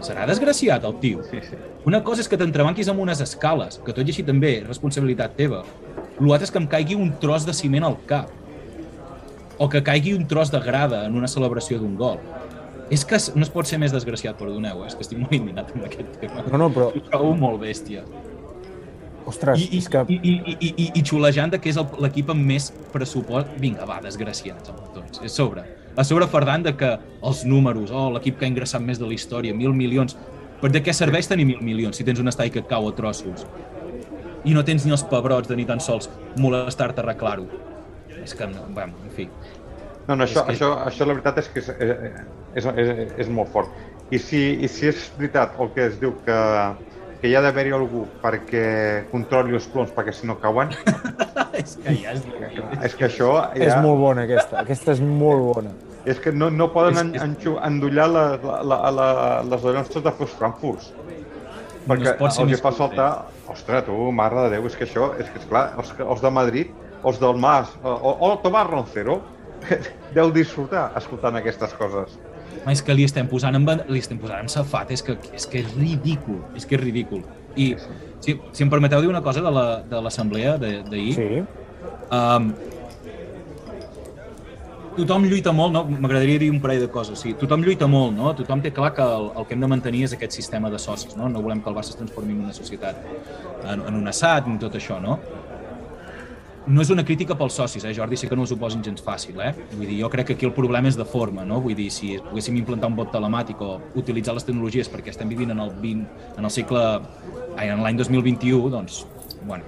Serà desgraciat, el tio. Sí, sí. Una cosa és que t'entrebanquis amb unes escales, que tot i així també és responsabilitat teva. L'altre és que em caigui un tros de ciment al cap. O que caigui un tros de grada en una celebració d'un gol. És que no es pot ser més desgraciat, perdoneu, eh? és que estic molt indignat amb aquest tema. No, no, però- Ho trobo molt bèstia. Ostres, I, i, és que... i, i, i, i, i xulejant que és l'equip amb més pressupost. Vinga, va, desgraciats amb tots. És sobre. A sobre fardant de que els números, oh, l'equip que ha ingressat més de la història, mil milions... Per de què serveix tenir mil milions si tens un estadi que cau a trossos? I no tens ni els pebrots de ni tan sols molestar-te a arreglar-ho. És que, no, bueno, en fi. No, no, això, És que- això, això la veritat és que és, és, és, és molt fort. I si, I si és veritat el que es diu que, que hi ha d'haver-hi algú perquè controli els ploms perquè si no cauen, és que ja és... és que això ja... És molt bona, aquesta. Aquesta és molt bona. És que no, no poden És- en, és- enxu, endollar la, la, la, la, les tots de fos frankfurts. Perquè es pot ser el que més fa saltar... Ostres, tu, mare de Déu, és que això, és que, esclar, els, els de Madrid, els del Mas, o, o, o el Tomàs Roncero, deu disfrutar escoltant aquestes coses. Home, és que li estem posant en, li estem posant en safat, és que, és que és ridícul, és que és ridícul. I si, si em permeteu dir una cosa de la- de l'assemblea de d'ahir, Sí. um, tothom lluita molt, no? m'agradaria dir un parell de coses. Sí, tothom lluita molt, no? tothom té clar que el, el que hem de mantenir és aquest sistema de socis. No, no volem que el Barça es transformi en una societat, en, en un assat, en tot això. No? No és una crítica pels socis, eh, Jordi? Sé que no us ho posin gens fàcil, eh? Vull dir, jo crec que aquí el problema és de forma, no? Vull dir, si poguéssim implantar un vot telemàtic o utilitzar les tecnologies perquè estem vivint en el 20, en el segle, ai, en l'any 2021, doncs, bueno,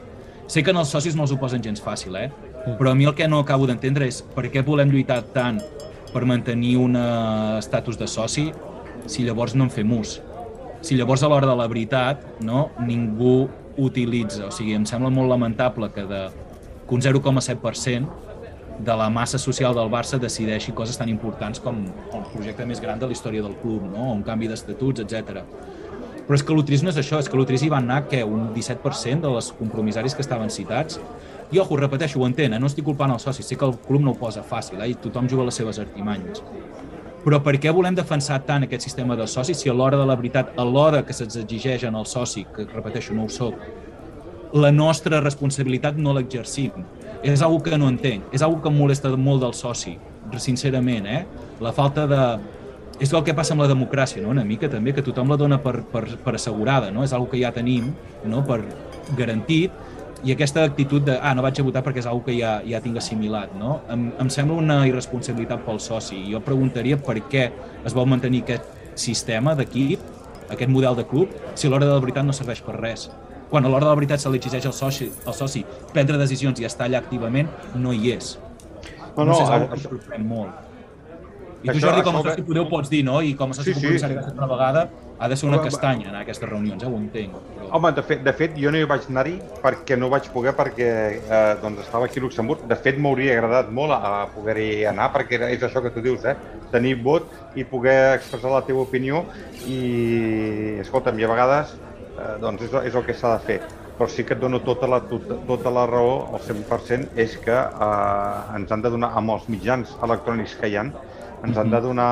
sé que en els socis no els ho posen gens fàcil, eh? Però a mi el que no acabo d'entendre és per què volem lluitar tant per mantenir un estatus de soci si llavors no en fem ús. Si llavors a l'hora de la veritat no, ningú utilitza. O sigui, em sembla molt lamentable que de que un 0,7% de la massa social del Barça decideixi coses tan importants com el projecte més gran de la història del club, no? un canvi d'estatuts, etc. Però és que l'Utris no és això, és que l'Utris hi van anar, què, un 17% de les compromissaris que estaven citats. I, ojo, repeteixo, ho entenc, eh? no estic culpant els socis, sé que el club no ho posa fàcil, eh? i tothom juga les seves artimanyes. Però per què volem defensar tant aquest sistema de socis si a l'hora de la veritat, a l'hora que se'ns exigeix en el soci, que repeteixo, no ho soc, la nostra responsabilitat no l'exercim. És algo que no entenc, és algo que em molesta molt del soci, sincerament, eh? La falta de... És el que passa amb la democràcia, no? Una mica també, que tothom la dona per, per, per assegurada, no? És algo que ja tenim, no? Per garantit, i aquesta actitud de, ah, no vaig a votar perquè és algo que ja, ja tinc assimilat, no? Em, em sembla una irresponsabilitat pel soci. Jo preguntaria per què es vol mantenir aquest sistema d'equip, aquest model de club, si a l'hora de la veritat no serveix per res quan a l'hora de la veritat se li exigeix al soci, al soci prendre decisions i estar allà activament, no hi és. No, no, no, sé, és això- sorprèn molt. I tu, Això- Jordi, com a soci que- poder ho pots dir, no? I com a soci Sí, sí, sí. comissari sí. una vegada ha de ser una castanya anar a aquestes reunions, eh? ho entenc. Però... Home, de fet, de fet jo no hi vaig anar-hi perquè no vaig poder, perquè eh, doncs estava aquí a Luxemburg. De fet, m'hauria agradat molt a, a poder-hi anar, perquè és això que tu dius, eh? tenir vot i poder expressar la teva opinió i, escolta'm, i a vegades eh, doncs és, és el que s'ha de fer. Però sí que et dono tota la, tota, tota la raó, el 100%, és que eh, ens han de donar, amb els mitjans electrònics que hi ha, ens han de donar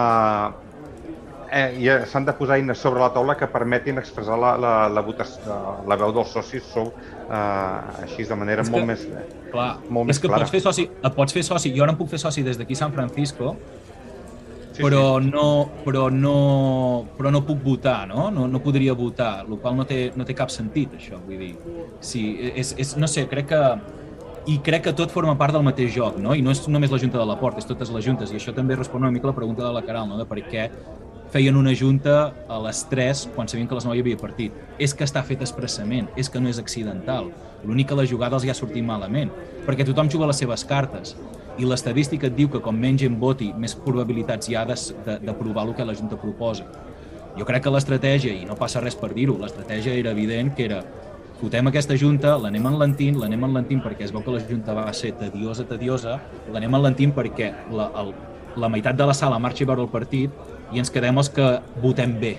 eh, i eh, s'han de posar eines sobre la taula que permetin expressar la, la, la, votació, la veu dels socis sou, eh, així de manera És molt que- més, Clar, molt és més que clara. pots fer soci, et pots fer soci, jo ara em puc fer soci des d'aquí a San Francisco, però, No, però, no, però no puc votar, no? No, no podria votar, el qual no té, no té cap sentit, això, vull dir. Sí, és, és, no sé, crec que... I crec que tot forma part del mateix joc, no? I no és només la Junta de la Porta, és totes les juntes. I això també respon una mica a la pregunta de la Caral, no? De per què feien una junta a les 3 quan sabien que les 9 hi havia partit. És que està fet expressament, és que no és accidental. L'únic que la jugada els hi ha sortit malament, perquè tothom juga les seves cartes. I l'estadística et diu que com menys gent voti, més probabilitats hi ha d'aprovar el que la Junta proposa. Jo crec que l'estratègia, i no passa res per dir-ho, l'estratègia era evident que era fotem aquesta junta, l'anem enlentint, l'anem enlentint perquè es veu que la junta va ser tediosa, tediosa, l'anem enlentint perquè la, el, la meitat de la sala marxi a veure el partit i ens quedem els que votem bé,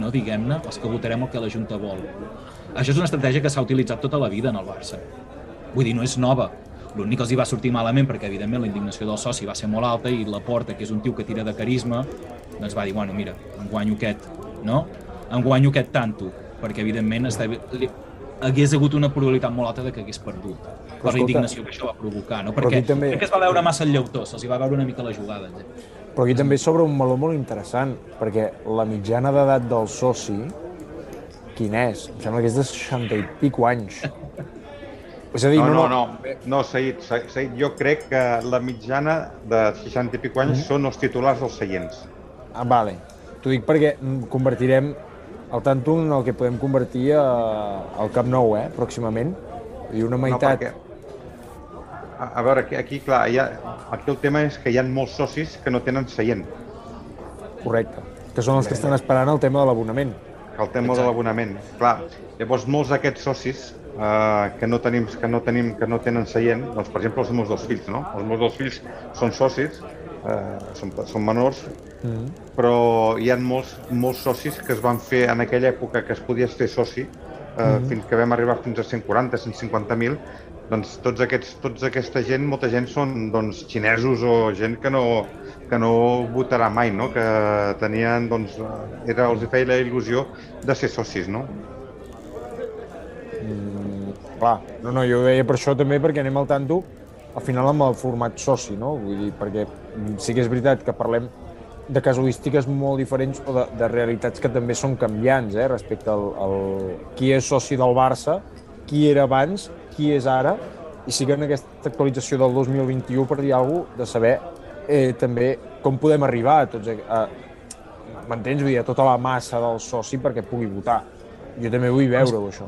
no diguem-ne, els que votarem el que la junta vol. Això és una estratègia que s'ha utilitzat tota la vida en el Barça. Vull dir, no és nova. L'únic que els hi va sortir malament perquè, evidentment, la indignació del soci va ser molt alta i la Porta, que és un tio que tira de carisma, doncs va dir, bueno, mira, em guanyo aquest, no? em guanyo aquest tanto, perquè evidentment està, li, hagués hagut una probabilitat molt alta de que hagués perdut per escolta, la indignació que això va provocar, no? Perquè també- crec que es va veure massa el lleutó, se'ls va veure una mica la jugada. Però aquí també s'obre un meló molt interessant, perquè la mitjana d'edat del soci, quin és? Em sembla que és de 60 i pico anys. És a dir, No, no, no, no, no, Said, Said, jo crec que la mitjana de 60 i pico anys Mm. són els titulars dels seients. Ah, vale. T'ho dic perquè convertirem el Tantum en el que podem convertir a, al Camp Nou, eh, pròximament. I una meitat... perquè- A, a veure, aquí, aquí, clar, ha, aquí el tema és que hi ha molts socis que no tenen seient. Correcte. Que són els que estan esperant el tema de l'abonament. El tema de l'abonament. Clar, llavors molts d'aquests socis eh, que, no tenim, que, no tenim, que no tenen seient, doncs per exemple els meus dos fills, no? Els meus dos fills són socis, eh, són, són menors, Mm. però hi ha molts, molts socis que es van fer en aquella època que es podia fer soci, eh, Mhm. fins que vam arribar fins a 140, 150.000, doncs tots aquests, tota aquesta gent, molta gent són doncs, xinesos o gent que no, que no votarà mai, no? que tenien, doncs, era, els feia la il·lusió de ser socis, no? Mm, clar, no, no, jo ho deia per això també, perquè anem al tanto al final amb el format soci, no? Vull dir, perquè sí que és veritat que parlem de casuístiques molt diferents o de, de realitats que també són canviants, eh, respecte al, al qui és soci del Barça, qui era abans, qui és ara, i sí que en aquesta actualització del 2021, per dir alguna cosa, de saber eh, també com podem arribar a tots... A, a, M'entens? Vull dir, a tota la massa del soci perquè pugui votar. Jo també vull veure-ho, això.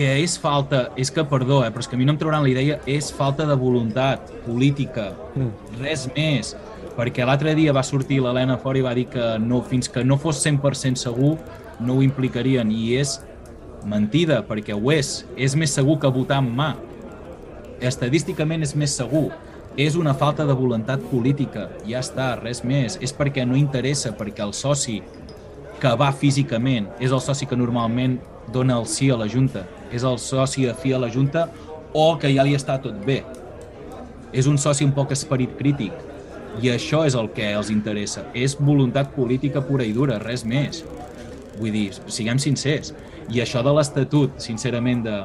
Que és falta, és que, perdó, eh, però és que a mi no em trauran la idea, és falta de voluntat política, Mm. res més. Perquè l'altre dia va sortir l'Helena fora i va dir que no, fins que no fos 100% segur no ho implicarien, i és mentida, perquè ho és. És més segur que votar amb mà. Estadísticament és més segur. És una falta de voluntat política, ja està, res més. És perquè no interessa, perquè el soci que va físicament és el soci que normalment dona el sí a la Junta, és el soci afí a la Junta o que ja li està tot bé. És un soci amb poc esperit crític i això és el que els interessa. És voluntat política pura i dura, res més. Vull dir, siguem sincers. I això de l'Estatut, sincerament, de,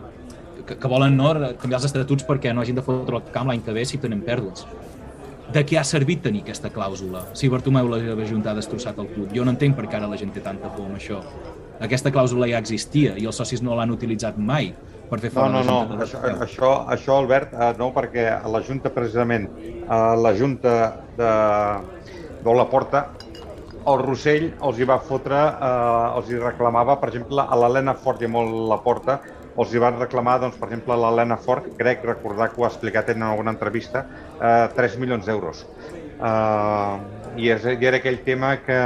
que, que volen no, canviar els estatuts perquè no hagin de fotre el camp l'any que ve si tenim pèrdues. De què ha servit tenir aquesta clàusula si Bartomeu la Junta ha destrossat el club? Jo no entenc per què ara la gent té tanta por amb això. Aquesta clàusula ja existia i els socis no l'han utilitzat mai per fer No, fora no, la no, Junta de això, Bartomeu. això, això Albert, eh, no, perquè a la Junta, precisament, a la Junta de, de la Porta, el Rossell els hi va fotre, eh, els hi reclamava, per exemple, a l'Helena Fort i molt la Porta, els hi van reclamar, doncs, per exemple, a l'Helena Fort, crec recordar que ho ha explicat en alguna entrevista, eh, 3 milions d'euros. Eh, i, és, I era aquell tema que,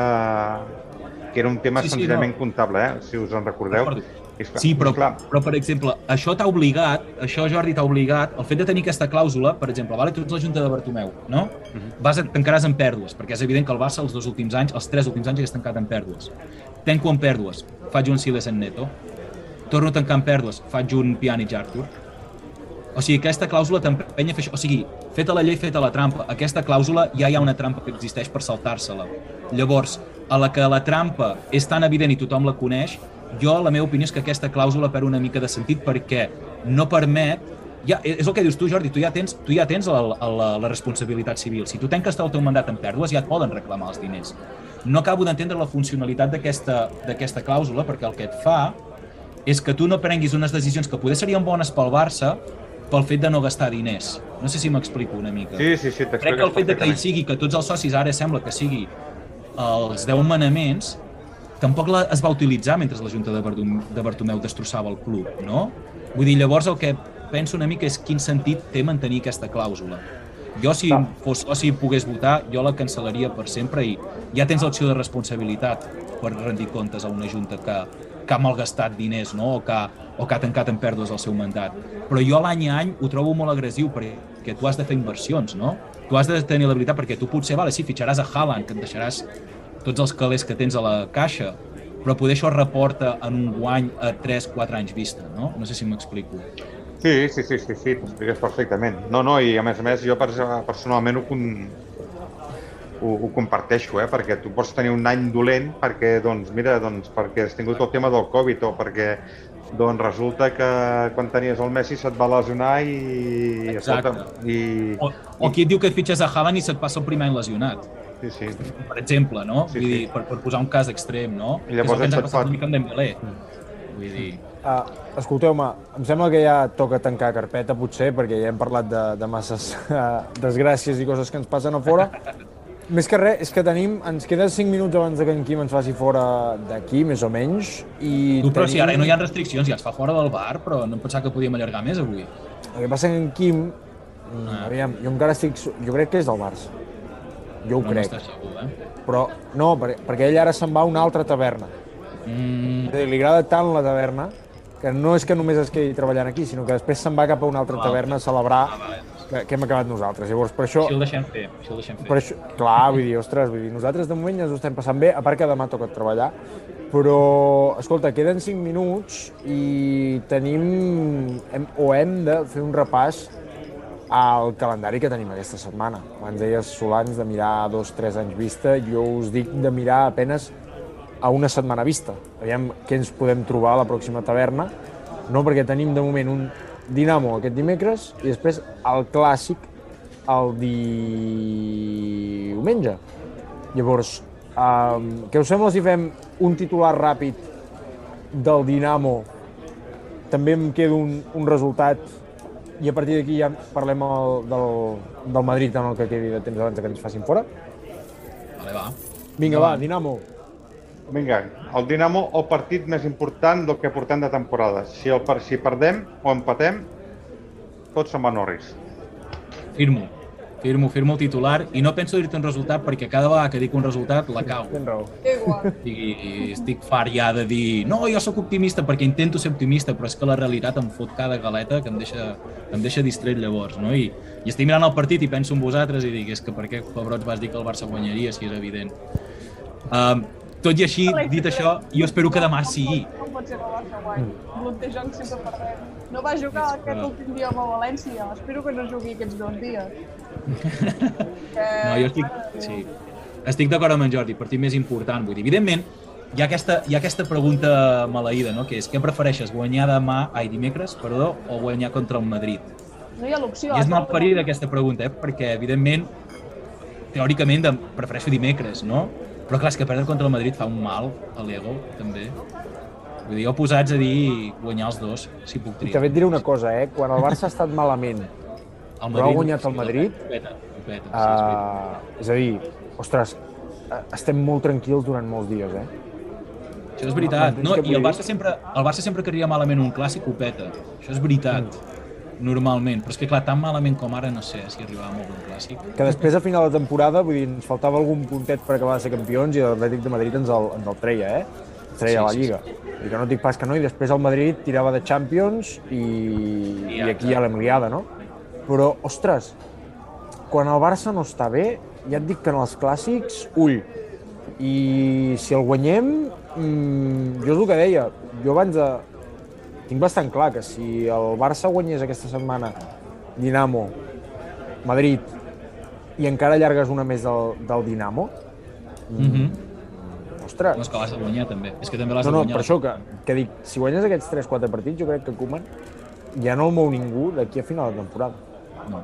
que era un tema Sí, sí, senzillament no. comptable, eh, si us en recordeu. Recordo. És clar, Sí, però, clar, però per exemple, això t'ha obligat, això Jordi t'ha obligat, el fet de tenir aquesta clàusula, per exemple, vale, tu ets la Junta de Bartomeu, no? Vas a, tancaràs en pèrdues, perquè és evident que el Barça els dos últims anys, els tres últims anys hagués tancat en pèrdues. Tenco en pèrdues, faig un Siles en neto. Torno a tancar en pèrdues, faig un Pjanic Artur. O sigui, aquesta clàusula t'empenya a fer això. O sigui, feta la llei, feta la trampa. Aquesta clàusula ja hi ha una trampa que existeix per saltar-se-la. Llavors, a la que la trampa és tan evident i tothom la coneix, jo la meva opinió és que aquesta clàusula perd una mica de sentit perquè no permet ja, és el que dius tu, Jordi, tu ja tens, tu ja tens la, la, la responsabilitat civil. Si tu tanques el teu mandat en pèrdues, ja et poden reclamar els diners. No acabo d'entendre la funcionalitat d'aquesta d'aquesta clàusula, perquè el que et fa és que tu no prenguis unes decisions que poder serien bones pel Barça pel fet de no gastar diners. No sé si m'explico una mica. Sí, sí, sí, Crec que el fet de que hi sigui, que tots els socis ara sembla que sigui els 10 manaments, tampoc la, es va utilitzar mentre la Junta de, Bartom, de Bartomeu destrossava el club, no? Vull dir, llavors el que penso una mica és quin sentit té mantenir aquesta clàusula. Jo, si fos soci i pogués votar, jo la cancel·laria per sempre i ja tens l'opció de responsabilitat per rendir comptes a una Junta que, que ha malgastat diners no? o, que, o que ha tancat en pèrdues el seu mandat. Però jo l'any a any ho trobo molt agressiu perquè tu has de fer inversions, no? Tu has de tenir la veritat perquè tu potser, vale, sí, fitxaràs a Haaland, que et deixaràs tots els calés que tens a la caixa, però poder això reporta en un guany a 3-4 anys vista, no? No sé si m'explico. Sí, sí, sí, sí, sí t'expliques perfectament. No, no, i a més a més jo personalment ho, con... ho, ho comparteixo, eh? perquè tu pots tenir un any dolent perquè, doncs, mira, doncs, perquè has tingut el tema del Covid o perquè doncs resulta que quan tenies el Messi se't va lesionar i... Exacte. Escolta, i, O, o qui et diu que et fitxes a Haaland i se't passa el primer any lesionat. Sí, sí. Per exemple, no? Sí, Vull dir, sí. per, per posar un cas extrem, no? I llavors que és el que ens ha passat pot- una mica amb Dembélé. Vull dir... Uh, escolteu-me, em sembla que ja toca tancar carpeta, potser, perquè ja hem parlat de, de masses uh, desgràcies i coses que ens passen a fora. Més que res, és que tenim, ens queden 5 minuts abans de que en Quim ens faci fora d'aquí, més o menys, i Tu, però si ara tenim- no hi ha restriccions, ja es fa fora del bar, però no em pensava que podíem allargar més avui. El que passa que en Quim, mm, Ah. aviam, jo encara estic... Jo crec que és del Barça. Jo ho No crec. segur, eh? Però no, perquè, perquè ell ara se'n va a una altra taverna. Mm, li agrada tant la taverna que no és que només es quedi treballant aquí, sinó que després se'n va cap a una altra taverna a celebrar que, que hem acabat nosaltres. Llavors, per això... així el deixem fer, així el deixem fer. Per això, clar, vull dir, ostres, vull dir, nosaltres de moment ja ens ho estem passant bé, a part que demà toca treballar, però, escolta, queden 5 minuts i tenim, hem, o hem de fer un repàs al calendari que tenim aquesta setmana. Abans deies, Solans, de mirar dos, tres anys vista, jo us dic de mirar apenes a una setmana vista. Aviam què ens podem trobar a la pròxima taverna, no perquè tenim de moment un Dinamo aquest dimecres i després el clàssic el diumenge. Llavors, um, què us sembla si fem un titular ràpid del Dinamo? També em quedo un, un resultat i a partir d'aquí ja parlem el, del, del Madrid en el que quedi de temps abans de que ens facin fora. Vale, va. Vinga, va, Dinamo. Vinga, el Dinamo, el partit més important del que portem de temporada. Si, el, per- si perdem o empatem, tot se'n va a Norris. Firmo. Firmo, firmo el titular i no penso dir-te un resultat perquè cada vegada que dic un resultat la cau. I, i estic fart ja de dir no, jo sóc optimista perquè intento ser optimista però és que la realitat em fot cada galeta que em deixa, em deixa distret llavors no? I, i estic mirant el partit i penso en vosaltres i dic és que per què pebrots vas dir que el Barça guanyaria si és evident um, tot i així, dit això, jo espero que demà sigui No pot ser que el Barça guanyi. Blontejant sempre perdem. No va jugar aquest últim dia amb el València. Espero que no jugui aquests dos dies. No, jo estic, sí. estic d'acord amb en Jordi, partit més important. Vull dir, evidentment, hi ha aquesta, hi ha aquesta pregunta maleïda, no? que és què prefereixes, guanyar demà, ai, dimecres, perdó, o guanyar contra el Madrid? No hi ha l'opció. I és mal parit aquesta pregunta, eh? perquè, evidentment, teòricament de, prefereixo dimecres, no? Però clar, és que perdre contra el Madrid fa un mal a l'ego, també. Vull dir, jo posats a dir guanyar els dos, si puc I triar. també et diré una cosa, eh? Quan el Barça ha estat malament, El però ha guanyat el Madrid, peta, peta, sí, és uh, és a dir, ostres, eh, estem molt tranquils durant molts dies, eh? Això és veritat. No, I el Barça sempre, el Barça sempre que arriba malament un clàssic ho peta. Això és veritat. Normalment. Però és que, clar, tan malament com ara no sé si arribava molt un clàssic. Que després, a final de temporada, vull dir, ens faltava algun puntet per acabar de ser campions i l'Atlètic de Madrid ens el, ens el treia, eh? Treia Sí, la sí, Lliga. I que no dic pas que no, i després el Madrid tirava de Champions i, i aquí ja l'hem liada, no? Però, ostres, quan el Barça no està bé, ja et dic que en els clàssics, ull. I si el guanyem, mmm, jo és el que deia, jo abans de... Tinc bastant clar que si el Barça guanyés aquesta setmana Dinamo, Madrid, i encara allargues una més del, del Dinamo, Mm -hmm. ostres, No, és que l'has de guanyar, també. És que també l'has no, de no, guanyar. per això que, que dic, si guanyes aquests 3-4 partits, jo crec que Koeman ja no el mou ningú d'aquí a final de temporada. No.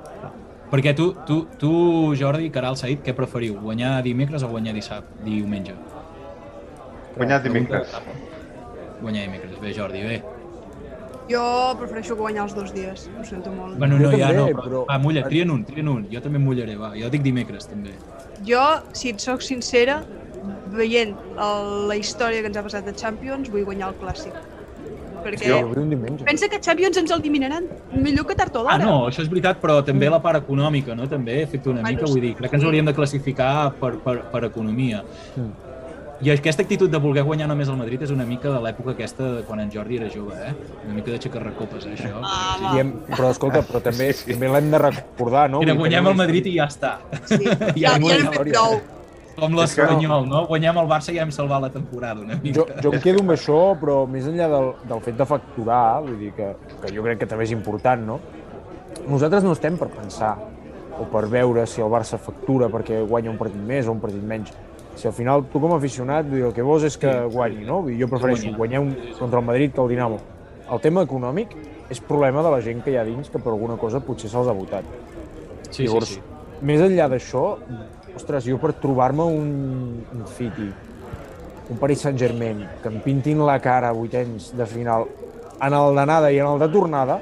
Perquè tu, tu, tu, Jordi, Caral, Said, què preferiu? Guanyar dimecres o guanyar dissabte, diumenge? Guanyar dimecres. Guanyar dimecres. Bé, Jordi, bé. Jo prefereixo guanyar els dos dies. Ho sento molt. Bueno, no, Jo ja també, no, però... però- Va, mulla, trien un, trien un. Jo també em mullaré, va. Jo dic dimecres, també. Jo, si et soc sincera, veient el, la història que ens ha passat de Champions, vull guanyar el clàssic. Perquè Jo pensa que Champions ens el eliminaran millor que tard o Ah, d'hora. no, això és veritat, però també la part econòmica, no? També he fet una mica, vull dir, crec que ens hauríem de classificar per, per, per economia. I aquesta actitud de voler guanyar només el Madrid és una mica de l'època aquesta de quan en Jordi era jove, eh? Una mica de xacarracopes, eh, això. Ah, I hem, però escolta, però també, sí, sí. també l'hem de recordar, no? Era que guanyem no el és- Madrid i ja està. Sí. Ja ja, ja n'hem fet prou. Com l'Espanyol, no? Guanyem el Barça i ja hem salvat la temporada una mica. Jo, jo em quedo amb això, però més enllà del, del fet de facturar, vull dir que, que jo crec que també és important, no? Nosaltres no estem per pensar o per veure si el Barça factura perquè guanya un partit més o un partit menys. Si al final tu com a aficionat dir, el que vols és que guanyi, no? Jo prefereixo guanyar un, contra el Madrid que el Dinamo. El tema econòmic és problema de la gent que hi ha dins que per alguna cosa potser se'ls ha votat. Sí, Llavors, sí, sí. més enllà d'això, ostres, jo per trobar-me un, un City, un Paris Saint-Germain, que em pintin la cara a vuitens de final, en el d'anada i en el de tornada,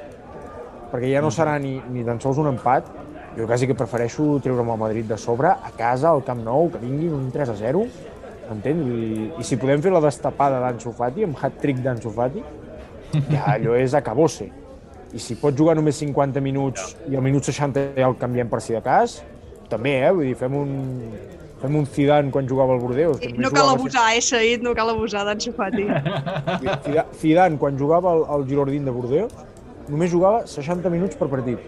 perquè ja no serà ni, ni tan sols un empat, jo quasi que prefereixo treure'm el Madrid de sobre, a casa, al Camp Nou, que vinguin un 3 a 0, entens? I, I si podem fer la destapada d'Ansu Fati, amb hat-trick d'Ansu Fati, ja allò és acabose. I si pots jugar només 50 minuts i al minut 60 ja el canviem per si de cas, també, eh? Vull dir, fem un, fem un Zidane quan jugava al Bordeus. que només No cal abusar, eh, Said, no cal abusar d'en Sofati. Zidane- quan jugava al, al Girondin de Bordeus, només jugava 60 minuts per partit.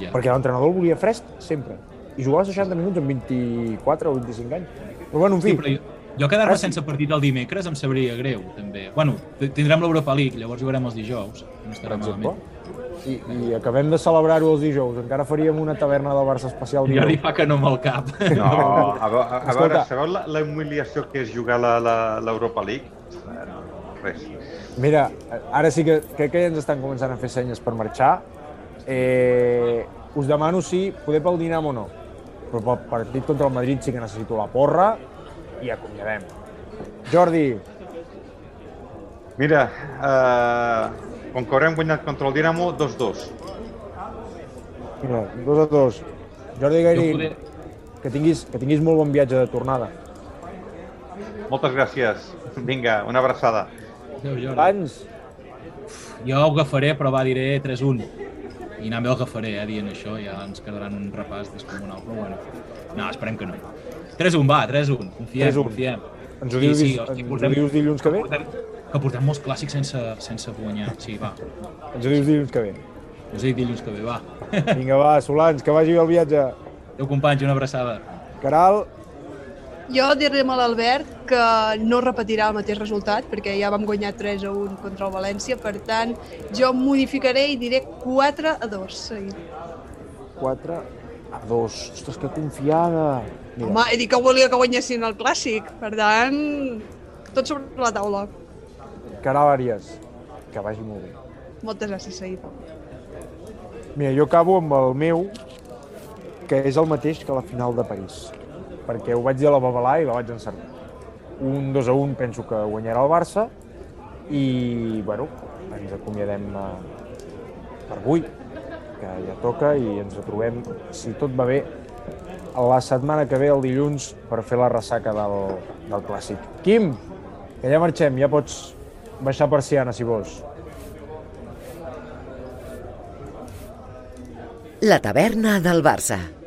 Ja. Perquè l'entrenador el volia fresc, sempre. I jugava 60 minuts amb 24 o 25 anys. Però bueno, en fi, Sí, però jo, jo quedar-me sí. sense partit el dimecres em sabria greu, també. Bueno, tindrem l'Europa League, llavors jugarem els dijous. No estarà per exemple. malament. I, I acabem de celebrar-ho els dijous. Encara faríem una taverna del Barça especial Ja dijous. li fa que no amb el cap. No, a, a, a Escolta. veure, sabeu la, la humiliació que és jugar la- la- l'Europa League? Eh, res. Mira, ara sí que crec que ja ens estan començant a fer senyes per marxar. Eh, us demano si poder pel Dinamo o no. Però pel partit contra el Madrid sí que necessito la porra i acomiadem. Jordi, Mira, eh, com que haurem guanyat contra el Dinamo, 2-2. mira, dos a dos. Jordi Gairín, poder- que tinguis, que tinguis molt bon viatge de tornada. Moltes gràcies. Vinga, una abraçada. Adéu, Jordi. Abans, Jo ho agafaré, però va, diré 3-1. I també ho agafaré, eh, dient això, ja ens quedaran un repàs descomunal, però bueno. No, esperem que no. 3-1, va, 3-1. Confiem, 3-1. confiem. ens ho dius, sí, ens hosti, ho portem, dius dilluns que ve? portem, que portem molts clàssics sense, sense guanyar. Sí, va. Ens ho dius dilluns que ve. Us dic dilluns que ve, va. Vinga, va, Solans, que vagi bé el viatge. Adéu, companys, una abraçada. Caral, Jo dir-li a l'Albert que no repetirà el mateix resultat, perquè ja vam guanyar 3 a 1 contra el València, per tant, jo modificaré i diré 4 a 2. Seguit. 4 a 2. Ostres, que confiada. Mira, Home, he dit que volia que guanyessin el Clàssic, per tant, tot sobre la taula. Caral Arias, que vagi molt bé. Moltes gràcies, Said. Mira, jo acabo amb el meu, que és el mateix que la final de París, perquè ho vaig dir a la Babalà i la vaig encertar. Un 2 a 1 penso que guanyarà el Barça i, bueno, ens acomiadem eh, per avui, que ja toca i ens retrobem, si tot va bé, la setmana que ve, el dilluns, per fer la ressaca del, del Clàssic. Quim, que ja marxem, ja pots baixar persiana, si vols. La taverna del Barça.